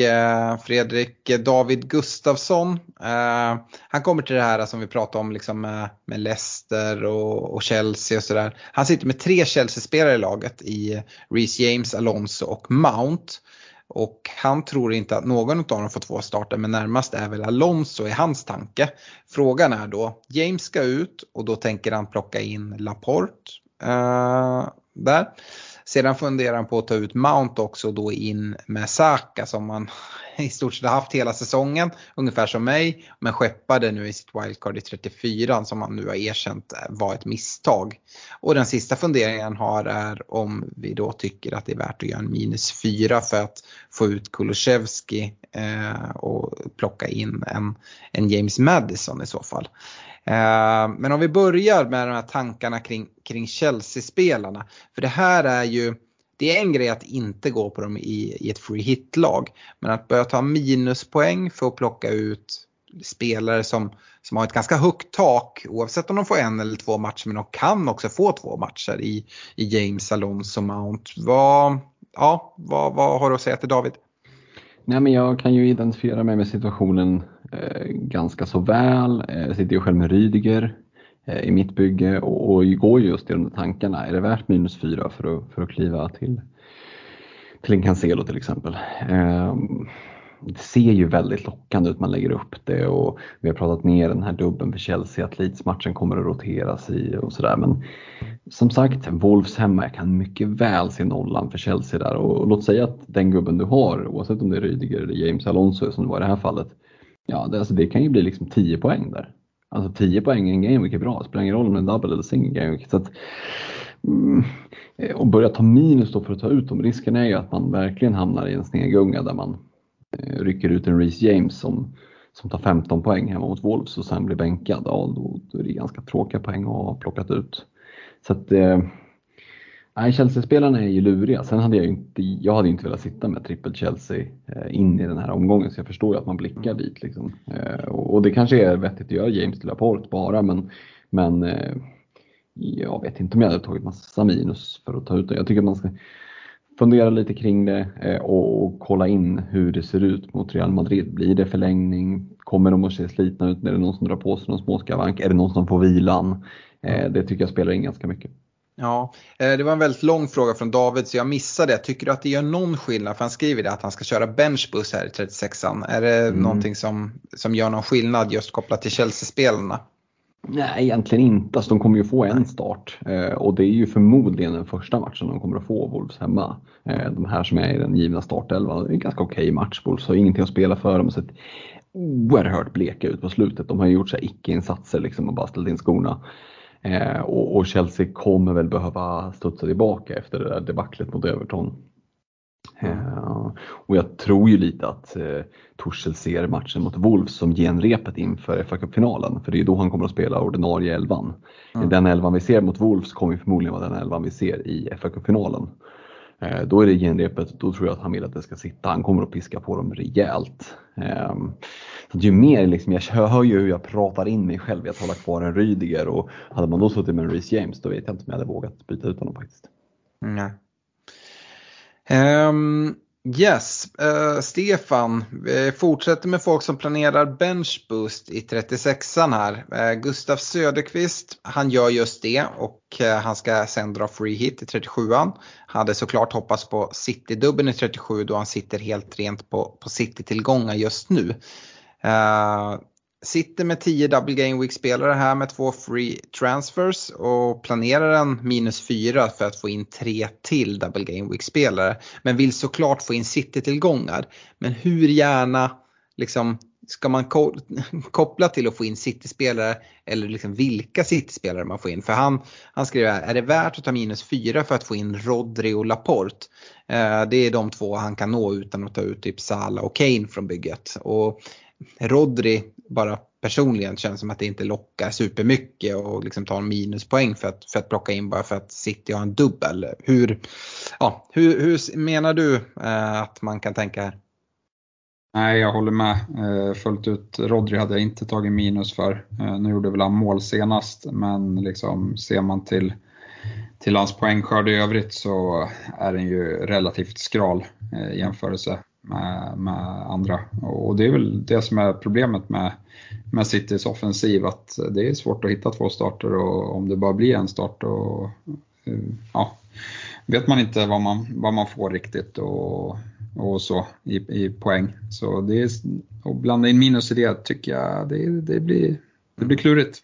Speaker 1: Eh, Fredrik David Gustafsson. Eh, han kommer till det här som vi pratade om liksom eh, med, Leicester och, och Chelsea och sådär. Han sitter med tre Chelsea-spelare i laget i Reece James, Alonso och Mount. Och han tror inte att någon av dem får två starter men närmast är väl Alonso i hans tanke. Frågan är då, James ska ut och då tänker han plocka in Laporte eh, där. Sedan funderar han på att ta ut Mount också och då in med Saka som man i stort sett haft hela säsongen, ungefär som mig, men skeppade nu i sitt wildcard i 34 som han nu har erkänt var ett misstag. Och den sista funderingen han har är om vi då tycker att det är värt att göra en minus 4 för att få ut Kulusevski eh, och plocka in en, en James Madison i så fall. Eh, men om vi börjar med de här tankarna kring, kring Chelsea-spelarna. För det här är ju, det är en grej att inte gå på dem i, i ett free hit-lag. Men att börja ta minuspoäng för att plocka ut spelare som, som har ett ganska högt tak oavsett om de får en eller två matcher men de kan också få två matcher i, i James, Alonso, Mount. Vad, ja, vad, vad har du att säga till David?
Speaker 3: Nej, men jag kan ju identifiera mig med situationen eh, ganska så väl. Eh, jag sitter ju själv med Rydiger eh, i mitt bygge och, och går just i de tankarna. Är det värt minus fyra för att, för att kliva till, till en Cancelo till exempel? Eh, det ser ju väldigt lockande ut, man lägger upp det och vi har pratat ner den här dubben för Chelsea, att Leeds-matchen kommer att roteras i och sådär. Men som sagt, Wolves hemma, jag kan mycket väl se nollan för Chelsea där och låt säga att den gubben du har, oavsett om det är Rydiger eller James Alonso som det var i det här fallet, ja det, alltså det kan ju bli liksom 10 poäng där. Alltså 10 poäng i en game, vilket är bra, det spelar ingen roll om det är double eller single gameweek. Så att, mm, och börja ta minus då för att ta ut dem, risken är ju att man verkligen hamnar i en snegunga där man rycker ut en Reece James som, som tar 15 poäng hemma mot Wolves och sen blir bänkad, ja då, då är det ganska tråkiga poäng att ha plockat ut. Så att, eh, Nej, Chelsea-spelarna är ju luriga. Sen hade jag inte, jag hade inte velat sitta med trippel Chelsea eh, in i den här omgången, så jag förstår ju att man blickar dit. Liksom. Och det kanske är vettigt att göra James till Laporte bara, men, men jag vet inte om jag hade tagit massa minus för att ta ut det. Jag tycker att man ska fundera lite kring det eh, och, och, kolla in hur det ser ut mot Real Madrid. Blir det förlängning? Kommer de att se slitna ut? Är det någon som drar på sig någon småskavank? Är det någon som får vilan? Eh, det tycker jag spelar in ganska mycket.
Speaker 1: Ja, eh, det var en väldigt lång fråga från David så jag missade det. Tycker du att det gör någon skillnad? För han skriver det att han ska köra benchbus här i 36an. Är det mm. någonting som, som gör någon skillnad just kopplat till Chelsea-spelarna?
Speaker 3: Nej, egentligen inte. Alltså, de kommer ju få en start eh, och det är ju förmodligen den första matchen de kommer att få, Wolves hemma. Eh, de här som är i den givna startelvan, det är en ganska okej okay match. Wolves har ingenting att spela för. De har sett oerhört bleka ut på slutet. De har ju gjort icke-insatser liksom och bara ställt in skorna. Eh, och, och, Chelsea kommer väl behöva studsa tillbaka efter det där debaclet mot Everton. Uh, och jag tror ju lite att uh, Torshäll ser matchen mot Wolves som genrepet inför fa finalen för det är då han kommer att spela ordinarie elvan. Mm. Den elvan vi ser mot Wolves kommer förmodligen vara den elvan vi ser i fa finalen uh, Då är det genrepet, då tror jag att han vill att det ska sitta. Han kommer att piska på dem rejält. Så ju mer, liksom, jag hör ju hur jag pratar in mig själv i att hålla kvar en Rydiger och hade man då suttit med en Reece James då vet jag inte om jag hade vågat byta ut honom faktiskt.
Speaker 1: Mm. Um, yes, uh, Stefan, vi fortsätter med folk som planerar benchboost i 36an här. Uh, Gustav Söderqvist, han gör just det och uh, han ska sen dra free hit i 37an. Hade såklart hoppats på City-dubben i 37 då han sitter helt rent på, på City-tillgångar just nu. Sitter med 10 double game week spelare här med två free transfers och planerar en minus 4 för att få in tre till double game week spelare. Men vill såklart få in city-tillgångar. Men hur gärna liksom ska man ko [laughs] koppla till att få in City-spelare eller liksom vilka City-spelare man får in? För han, han skriver här, är det värt att ta minus 4 för att få in Rodri och Laporte? Eh, det är de två han kan nå utan att ta ut typ Salah och Kane från bygget. Och Rodri, bara personligen, känns som att det inte lockar supermycket och liksom tar minuspoäng för att, för att plocka in bara för att City har en dubbel. Hur, ja, hur, hur menar du eh, att man kan tänka här?
Speaker 2: Nej, jag håller med eh, fullt ut. Rodri hade jag inte tagit minus för. Eh, nu gjorde väl han mål senast, men liksom ser man till, till hans poängskörd i övrigt så är den ju relativt skral eh, i jämförelse med, med andra. Och det är väl det som är problemet med, med Citys offensiv, att det är svårt att hitta två starter och om det bara blir en start och eh, ja, vet man inte vad man, vad man får riktigt. Och, och så i, i poäng. Så det är, att blanda in minus i det tycker jag det, det, blir, det blir klurigt.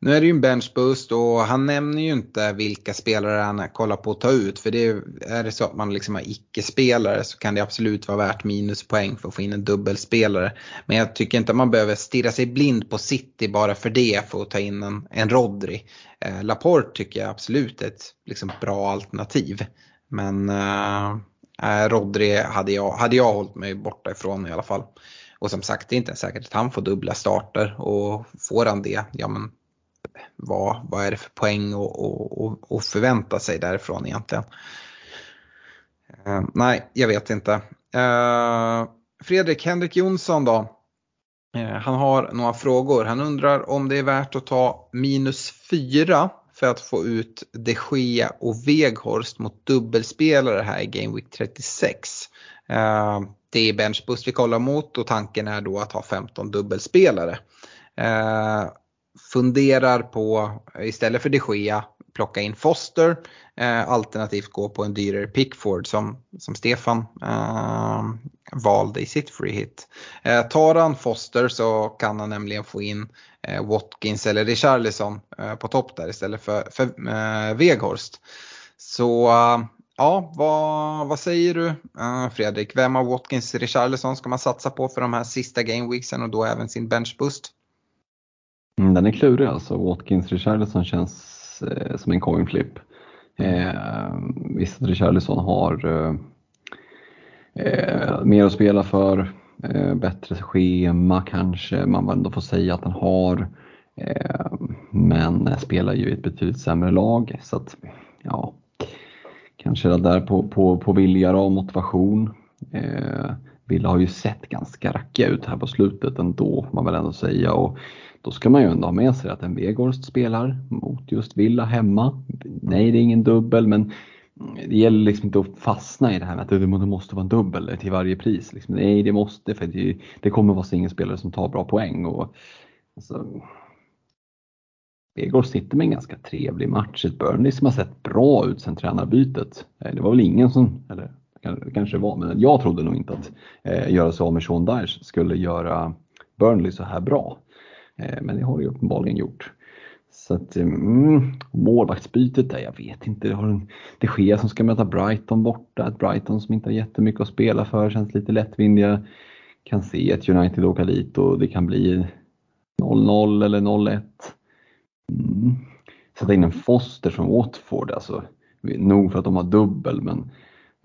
Speaker 1: Nu är det ju en Bench-boost och han nämner ju inte vilka spelare han kollar på att ta ut. För det är det så att man liksom har icke-spelare så kan det absolut vara värt minuspoäng för att få in en dubbelspelare. Men jag tycker inte att man behöver stirra sig blind på City bara för det för att ta in en, en Rodri. Eh, Laporte tycker jag absolut är ett liksom, bra alternativ. Men Eh, eh Rodri hade jag, hade jag hållit mig borta ifrån i alla fall. Och som sagt, det är inte säkert att han får dubbla starter och får han det, ja men vad, vad är det för poäng att förvänta sig därifrån egentligen? Eh, nej, jag vet inte. Eh, Fredrik Henrik Jonsson då. Eh, han har några frågor. Han undrar om det är värt att ta minus 4 för att få ut de Gea och Veghorst mot dubbelspelare här i Game Week 36. Eh, det är benchboost vi kollar mot och tanken är då att ha 15 dubbelspelare. Funderar på istället för de Gea plocka in Foster eh, alternativt gå på en dyrare Pickford som, som Stefan eh, valde i sitt free hit. Eh, tar han Foster så kan han nämligen få in eh, Watkins eller Richarlison eh, på topp där istället för, för eh, Weghorst. Så eh, ja, vad, vad säger du eh, Fredrik? Vem av Watkins och Richarlison ska man satsa på för de här sista gameweeksen och då även sin benchboost?
Speaker 3: Mm, den är klurig alltså. Watkins Richarlison känns eh, som en coin flip. Eh, visst att Richarlison har eh, eh mer att spela för, eh, bättre schema kanske man ändå får säga att han har. Eh, men spelar ju i ett betydligt sämre lag så att ja, kanske det där på, på, på vilja och motivation. Eh, Villa har ju sett ganska rackiga ut här på slutet ändå får man väl ändå säga. Och då ska man ju ändå ha med sig att en Weghorst spelar mot just Villa hemma. Nej, det är ingen dubbel, men det gäller liksom inte att fastna i det här med att det måste vara en dubbel till varje pris. Liksom. Nej, det måste, för det, det kommer vara singelspelare som tar bra poäng. Och, alltså, Weghorst sitter med en ganska trevlig match. Ett Burnley som har sett bra ut sedan tränarbytet. Eh, det var väl ingen som, eller kanske var, men jag trodde nog inte att eh, göra sig av med Sean Dyche skulle göra Burnley så här bra. Eh, men det har det ju uppenbarligen gjort. Så att, mm, målvaktsbytet där, jag vet inte. Det har en De Gea som ska möta Brighton borta. Ett Brighton som inte har jättemycket att spela för, känns lite lättvindiga. Kan se ett United åka dit och det kan bli 0-0 eller 0-1. Mm. Sätta in en Foster från Watford, alltså. Nog för att de har dubbel, men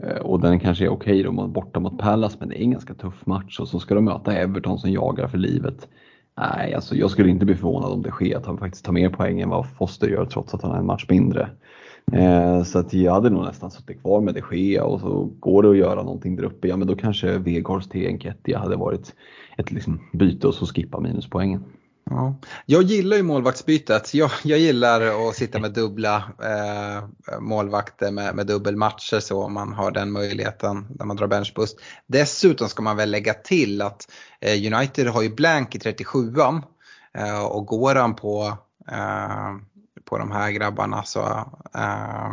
Speaker 3: eh, och den kanske är okej okay, borta mot Palace, men det är en ganska tuff match och så ska de möta Everton som jagar för livet. Nej, alltså jag skulle inte bli förvånad om det sker att han faktiskt tar mer poäng än vad Foster gör trots att han har en match mindre. Eh, så att jag hade nog nästan suttit kvar med de Gea och så går det att göra någonting där uppe, ja men då kanske Vegards till Enketia hade varit ett liksom, byte och så skippa minuspoängen.
Speaker 1: Ja. Jag gillar ju målvaktsbytet. Jag, jag gillar att sitta med dubbla eh, målvakter med, med dubbelmatcher så om man har den möjligheten när man drar benchbust. Dessutom ska man väl lägga till att eh, United har ju blank i 37an eh, och går han på, eh, på de här grabbarna så eh,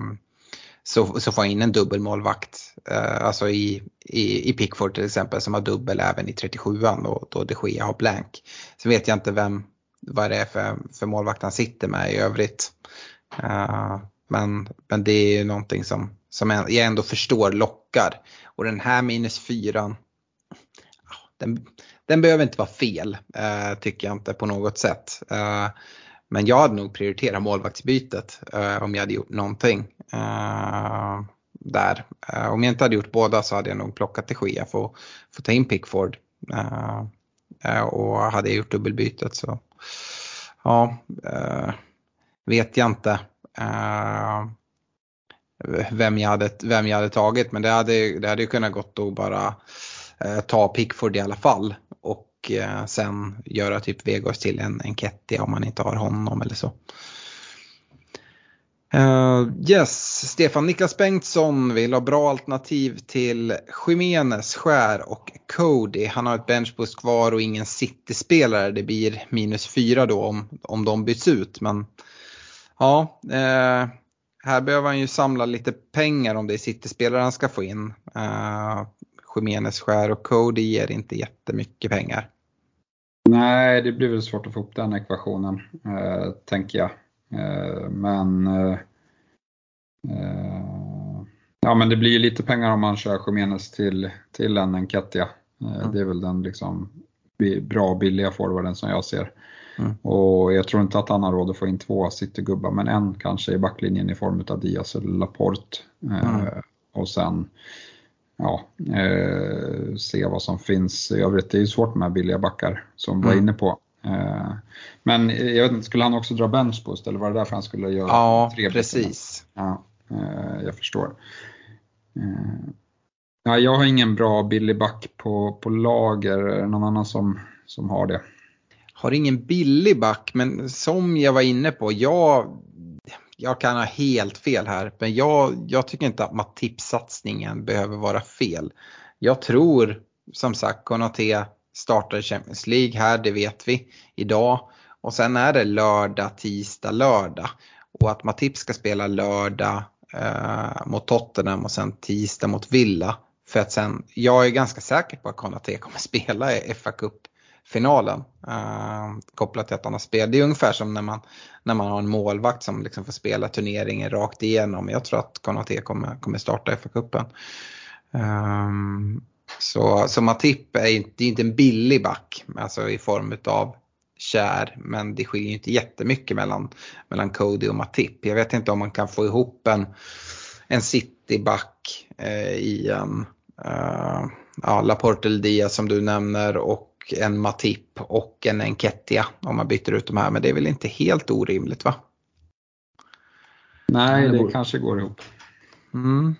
Speaker 1: så, så får han in en dubbelmålvakt. Eh, alltså i, i, i Pickford till exempel som har dubbel även i 37an och då de Gea har blank. Så vet jag inte vem, vad det är för, för målvakt han sitter med i övrigt. Uh, men, men det är ju någonting som, som jag ändå förstår lockar. Och den här minus fyran, ah, den, den behöver inte vara fel, eh, tycker jag inte på något sätt. Men jag hade nog prioriterat målvaktsbytet eh, om jag hade gjort någonting eh, där. Eh, om jag inte hade gjort båda så hade jag nog plockat till Gia för att ta in Pickford. Eh, eh, och hade jag gjort dubbelbytet så ja, vet jag inte vem jag hade, vem jag hade tagit men det hade, det hade ju kunnat gått att bara ta Pickford i alla fall och eh, sen göra typ Vegos till en, en Kettia om man inte har honom eller så. Uh, yes, Stefan Niklas Bengtsson vill ha bra alternativ till Jimenez, Skär och Cody. Han har ett benchboost kvar och ingen City-spelare. Det blir minus fyra då om, om de byts ut. Men ja, uh, här behöver han ju samla lite pengar om det är City-spelare han ska få in. Eh, uh, Jimenez, Skär och Cody ger inte jättemycket pengar.
Speaker 2: Nej, det blir väl svårt att få ihop den ekvationen, uh, tänker jag. Eh, men eh, eh ja, men det blir ju lite pengar om man kör Jimenez till, till en Enketia. Mm. Det är väl den liksom bra billiga forwarden som jag ser. Mm. Och jag tror inte att han har råd att få in två City-gubbar, men en kanske i backlinjen i form av Diaz eller Laporte. Eh, mm. Och sen ja, eh, se vad som finns i övrigt. Det är ju svårt med billiga backar som vi var mm. inne på. Eh, men jag vet inte, skulle han också dra benchboost eller var det därför han skulle göra
Speaker 1: ja, tre precis.
Speaker 2: Ja, eh, jag förstår. Eh, ja, jag har ingen bra billig back på, på lager, är det någon annan som, som har det?
Speaker 1: Har ingen billig back, men som jag var inne på, jag jag kan ha helt fel här, men jag, jag tycker inte att Matip-satsningen behöver vara fel. Jag tror som sagt Konate startar Champions League här, det vet vi idag. Och sen är det lördag, tisdag, lördag. Och att Matip ska spela lördag eh, mot Tottenham och sen tisdag mot Villa. För att sen, jag är ganska säker på att Konate kommer [laughs] spela i FA Cup finalen. Eh, kopplat till att han har spelat. Det är ungefär som när man, när man har en målvakt som liksom får spela turneringen rakt igenom. Jag tror att Konate kommer, kommer starta FA-cupen. Eh, så, så Matip är inte, är inte en billig back alltså i form av kär men det skiljer inte jättemycket mellan, mellan Cody och Matip. Jag vet inte om man kan få ihop en, en cityback eh, i en uh, ja, Laporte Diaz som du nämner och en Matip och en Enketia om man byter ut de här. Men det är väl inte helt orimligt va?
Speaker 2: Nej, det, det kanske går ihop.
Speaker 1: Mm.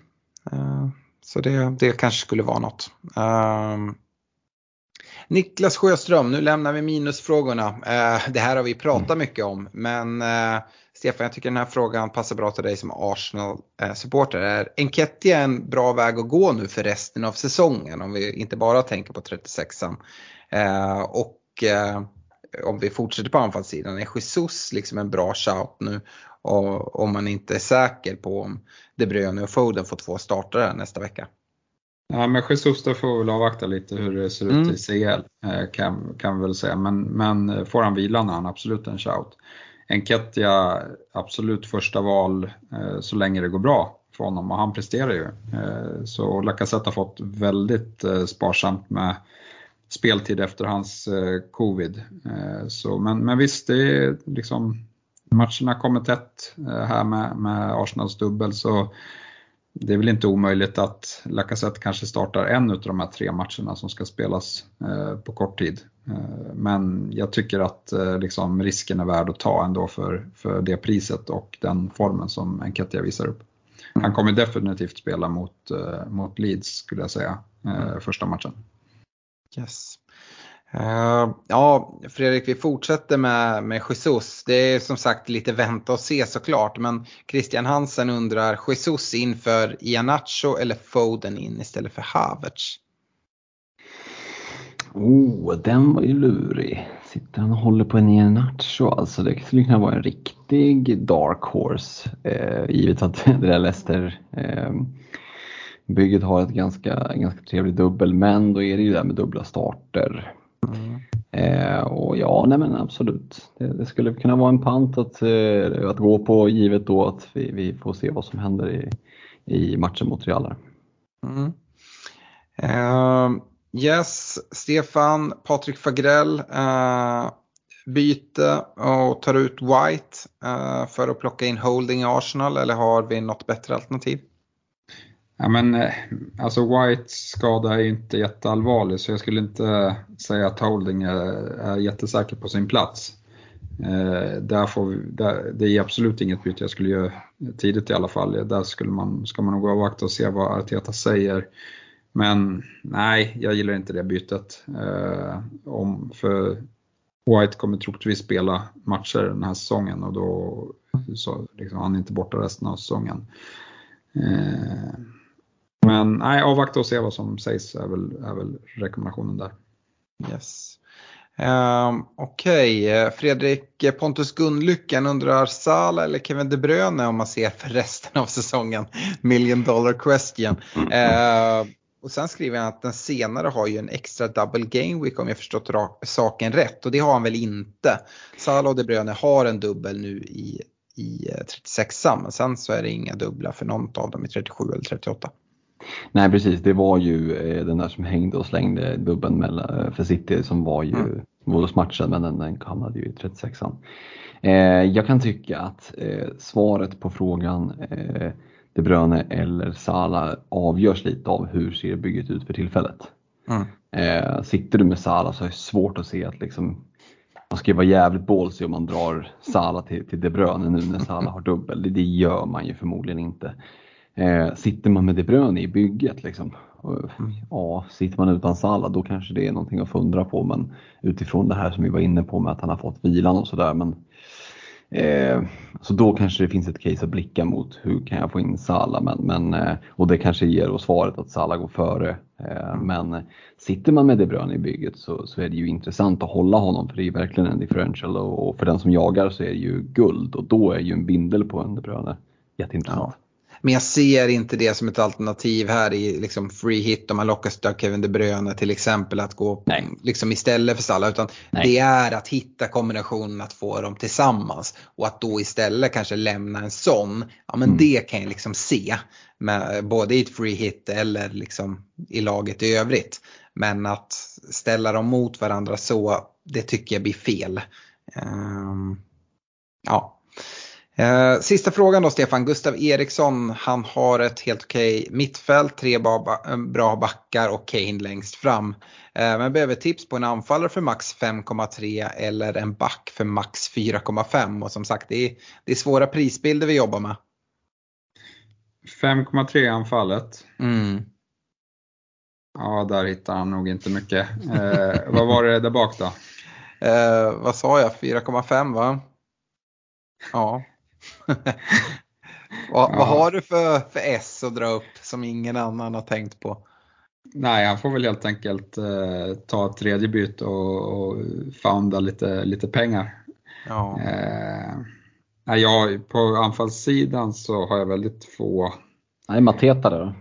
Speaker 1: Uh, så det, det kanske skulle vara något. Uh, Niklas Sjöström, nu lämnar vi minusfrågorna. Uh, det här har vi pratat mm. mycket om men eh, Stefan, jag tycker den här frågan passar bra till dig som Arsenal-supporter. Är Enketia en bra väg att gå nu för resten av säsongen om vi inte bara tänker på 36an? Eh, och eh, om vi fortsätter på anfallssidan, är Jesus liksom en bra shout nu? Och om man inte är säker på om De Bruyne och Foden får två startare nästa vecka.
Speaker 2: Ja, men Jesus då får väl avvakta lite hur det ser ut mm. i CL eh, kan, kan vi väl säga. Men, men får han vila har han absolut en shout. Enketia absolut första val så länge det går bra för honom och han presterar ju. Så Lacazette har fått väldigt sparsamt med speltid efter hans eh, covid. Eh, så, men, men visst, det är liksom matcherna kommer tätt eh, här med, med Arsenals dubbel så det är väl inte omöjligt att Lacazette kanske startar en av de här tre matcherna som ska spelas eh, på kort tid. Eh, men jag tycker att eh, liksom, risken är värd att ta ändå för, för det priset och den formen som Enketia visar upp. Han kommer definitivt spela mot, mot Leeds skulle jag säga, första matchen.
Speaker 1: Yes. Uh, ja, Fredrik, vi fortsätter med, med Jesus. Det är som sagt lite vänta och se såklart, men Christian Hansen undrar Jesus inför Ianacho eller Foden in istället för Havertz?
Speaker 3: Oh, den var ju lurig. Sitter han och håller på en Ianacho? Alltså det skulle kunna vara en riktig dark horse, eh, givet att [laughs] det där Leicester eh, bygget har ett ganska, ganska trevligt dubbel, men då är det ju det där med dubbla starter. Mm. Eh, och ja, nej men absolut. Det, det, skulle kunna vara en pant att, eh, att gå på givet då att vi, vi får se vad som händer i, i matchen mot Real.
Speaker 1: Mm. Eh, Yes, Stefan, Patrik Fagrell uh, byte och tar ut White uh, för att plocka in Holding i Arsenal eller har vi något bättre alternativ?
Speaker 2: Ja, men, eh, alltså Whites skada är inte jätteallvarlig så jag skulle inte säga att Holding är, är jättesäker på sin plats. Eh, där får vi, där, det är absolut inget byte jag skulle göra tidigt i alla fall. Där skulle man, ska man nog avvakta och se vad Arteta säger. Men nej, jag gillar inte det bytet. Eh, om, för White kommer troligtvis spela matcher den här säsongen och då så, liksom, han är inte borta resten av säsongen. Eh, men nej, avvakta och se vad som sägs är väl, är väl rekommendationen där.
Speaker 1: Yes. Um, Okej, okay. Fredrik eh, Pontus Gunnlyckan undrar Sala eller Kevin De Bruyne om man ser för resten av säsongen. Million dollar question. Uh, och sen skriver han att den senare har ju en extra double game week om jag förstått saken rätt och det har han väl inte. Salah och De Bruyne har en dubbel nu i, i eh, 36an, men sen så är det inga dubbla för något av dem i 37 eller 38.
Speaker 3: Nej precis, det var ju eh, den där som hängde och slängde dubben mellan, för City som var ju mm. målsmatchen men den, den hamnade ju i 36an. Eh, jag kan tycka att eh, svaret på frågan eh, De Bruyne eller Sala avgörs lite av hur ser bygget ut för tillfället. Mm. Eh, sitter du med Sala så är det svårt att se att liksom, man ska ju vara jävligt ballsy om man drar Sala till, till De Bruyne nu när Sala har dubbel. Det, det gör man ju förmodligen inte. Eh, sitter man med De Bruyne i bygget, liksom, mm. ja, sitter man utan Salah då kanske det är någonting att fundra på. Men utifrån det här som vi var inne på med att han har fått vilan och sådär. Eh, så då kanske det finns ett case att blicka mot hur kan jag få in Salah men, men, eh, och det kanske ger oss svaret att Salah går före. Eh, mm. Men sitter man med De Bruyne i bygget så, så är det ju intressant att hålla honom för det är verkligen en differential och, och för den som jagar så är det ju guld och då är ju en bindel på en De Bruyne jätteintressant. Ja.
Speaker 1: Men jag ser inte det som ett alternativ här i liksom free hit om man lockas av Kevin De Bruyne till exempel att gå liksom istället för Salah. Utan Nej. det är att hitta kombinationen att få dem tillsammans. Och att då istället kanske lämna en sån. Ja men mm. det kan jag liksom se. Med, både i ett free hit eller liksom i laget i övrigt. Men att ställa dem mot varandra så, det tycker jag blir fel. Um, ja, Eh, sista frågan då Stefan, Gustav Eriksson, han har ett helt okej mittfält, tre bra backar och Kane längst fram. Eh, men behöver tips på en anfallare för max 5,3 eller en back för max 4,5 och som sagt det är, det är svåra prisbilder vi jobbar med.
Speaker 2: 5,3 anfallet.
Speaker 1: Mm.
Speaker 2: Ja, där hittar han nog inte mycket. Eh, vad var det där bak då? [laughs]
Speaker 1: Eh, vad sa jag, 4,5 va? Ja. [laughs] vad, ja. vad, har du för, för S att dra upp som ingen annan har tänkt på?
Speaker 2: Nej, han får väl helt enkelt eh, ta ett tredje byte och, och founda lite, lite pengar.
Speaker 1: Ja.
Speaker 2: Eh, jag, på anfallssidan så har jag väldigt få.
Speaker 3: Nej, Mateta då?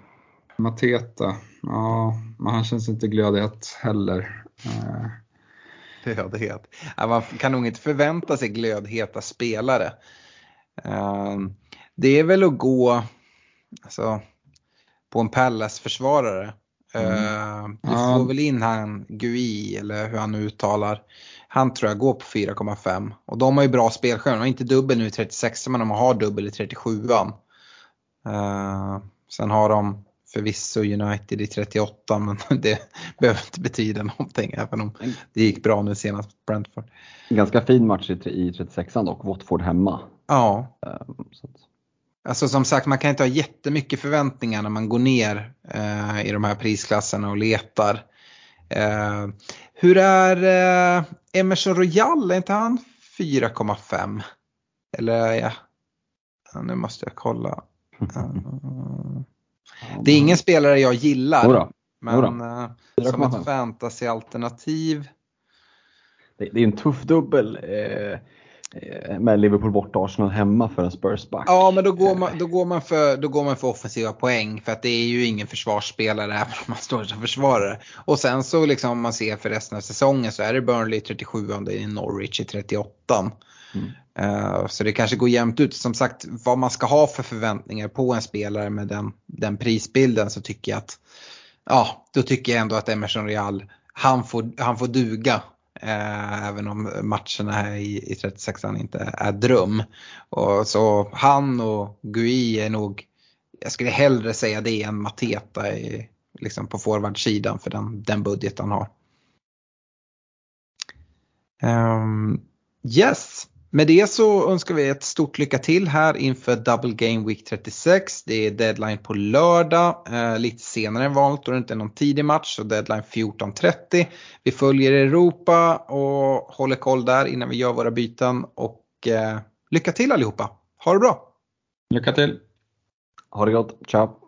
Speaker 2: Mateta, ja, men han känns inte glödhet heller. Eh.
Speaker 1: Glödhet? man kan nog inte förvänta sig glödheta spelare. Ehm, det är väl att gå alltså, på en Pallas-försvarare. Mm. Ehm, du får väl in han Gui eller hur han uttalar. Han tror jag går på 4,5 och de har ju bra spelskärm. De har inte dubbel nu i 36 men de har dubbel i 37an. Uh, sen har de förvisso United i 38 men [laughs] det behöver inte betyda någonting även om det gick bra nu senast på Brentford.
Speaker 3: Ganska fin match i 36an dock, Watford hemma.
Speaker 1: Ja. Um, alltså som sagt man kan inte ha jättemycket förväntningar när man går ner uh, i de här prisklasserna och letar. Uh, hur är uh, Emerson Royal, är inte han 4,5? Eller ja, nu måste jag kolla. [laughs] Det är ingen spelare jag gillar.
Speaker 3: Jodå.
Speaker 1: Men Jodå. som ett fantasyalternativ.
Speaker 3: Det, det är en tuff dubbel. Eh, Eh, med Liverpool borta, Arsenal hemma för en Spurs-back.
Speaker 1: Ja, men då går, man, då, går man för, då går man för offensiva poäng för att det är ju ingen försvarsspelare [laughs] även om man står som försvarare. Och sen så liksom om man ser för resten av säsongen så är det Burnley 37 och det är Norwich i 38. Mm. Uh, så det kanske går jämnt ut. Som sagt, vad man ska ha för förväntningar på en spelare med den, den prisbilden så tycker jag att ja, då tycker jag ändå att Emerson Real, han får, han får duga. Eh, även om matcherna här i, i 36an inte är dröm. Och så han och Gui är nog, jag skulle hellre säga det än Mateta i, liksom på forwardsidan för den, den budget han har. Um, yes, med det så önskar vi ett stort lycka till här inför Double Game Week 36. Det är deadline på lördag, eh, lite senare än vanligt då det inte är någon tidig match, så deadline 14.30. Vi följer Europa och håller koll där innan vi gör våra byten och eh, lycka till allihopa. Ha det bra!
Speaker 2: Lycka till!
Speaker 3: Ha det gott, ciao!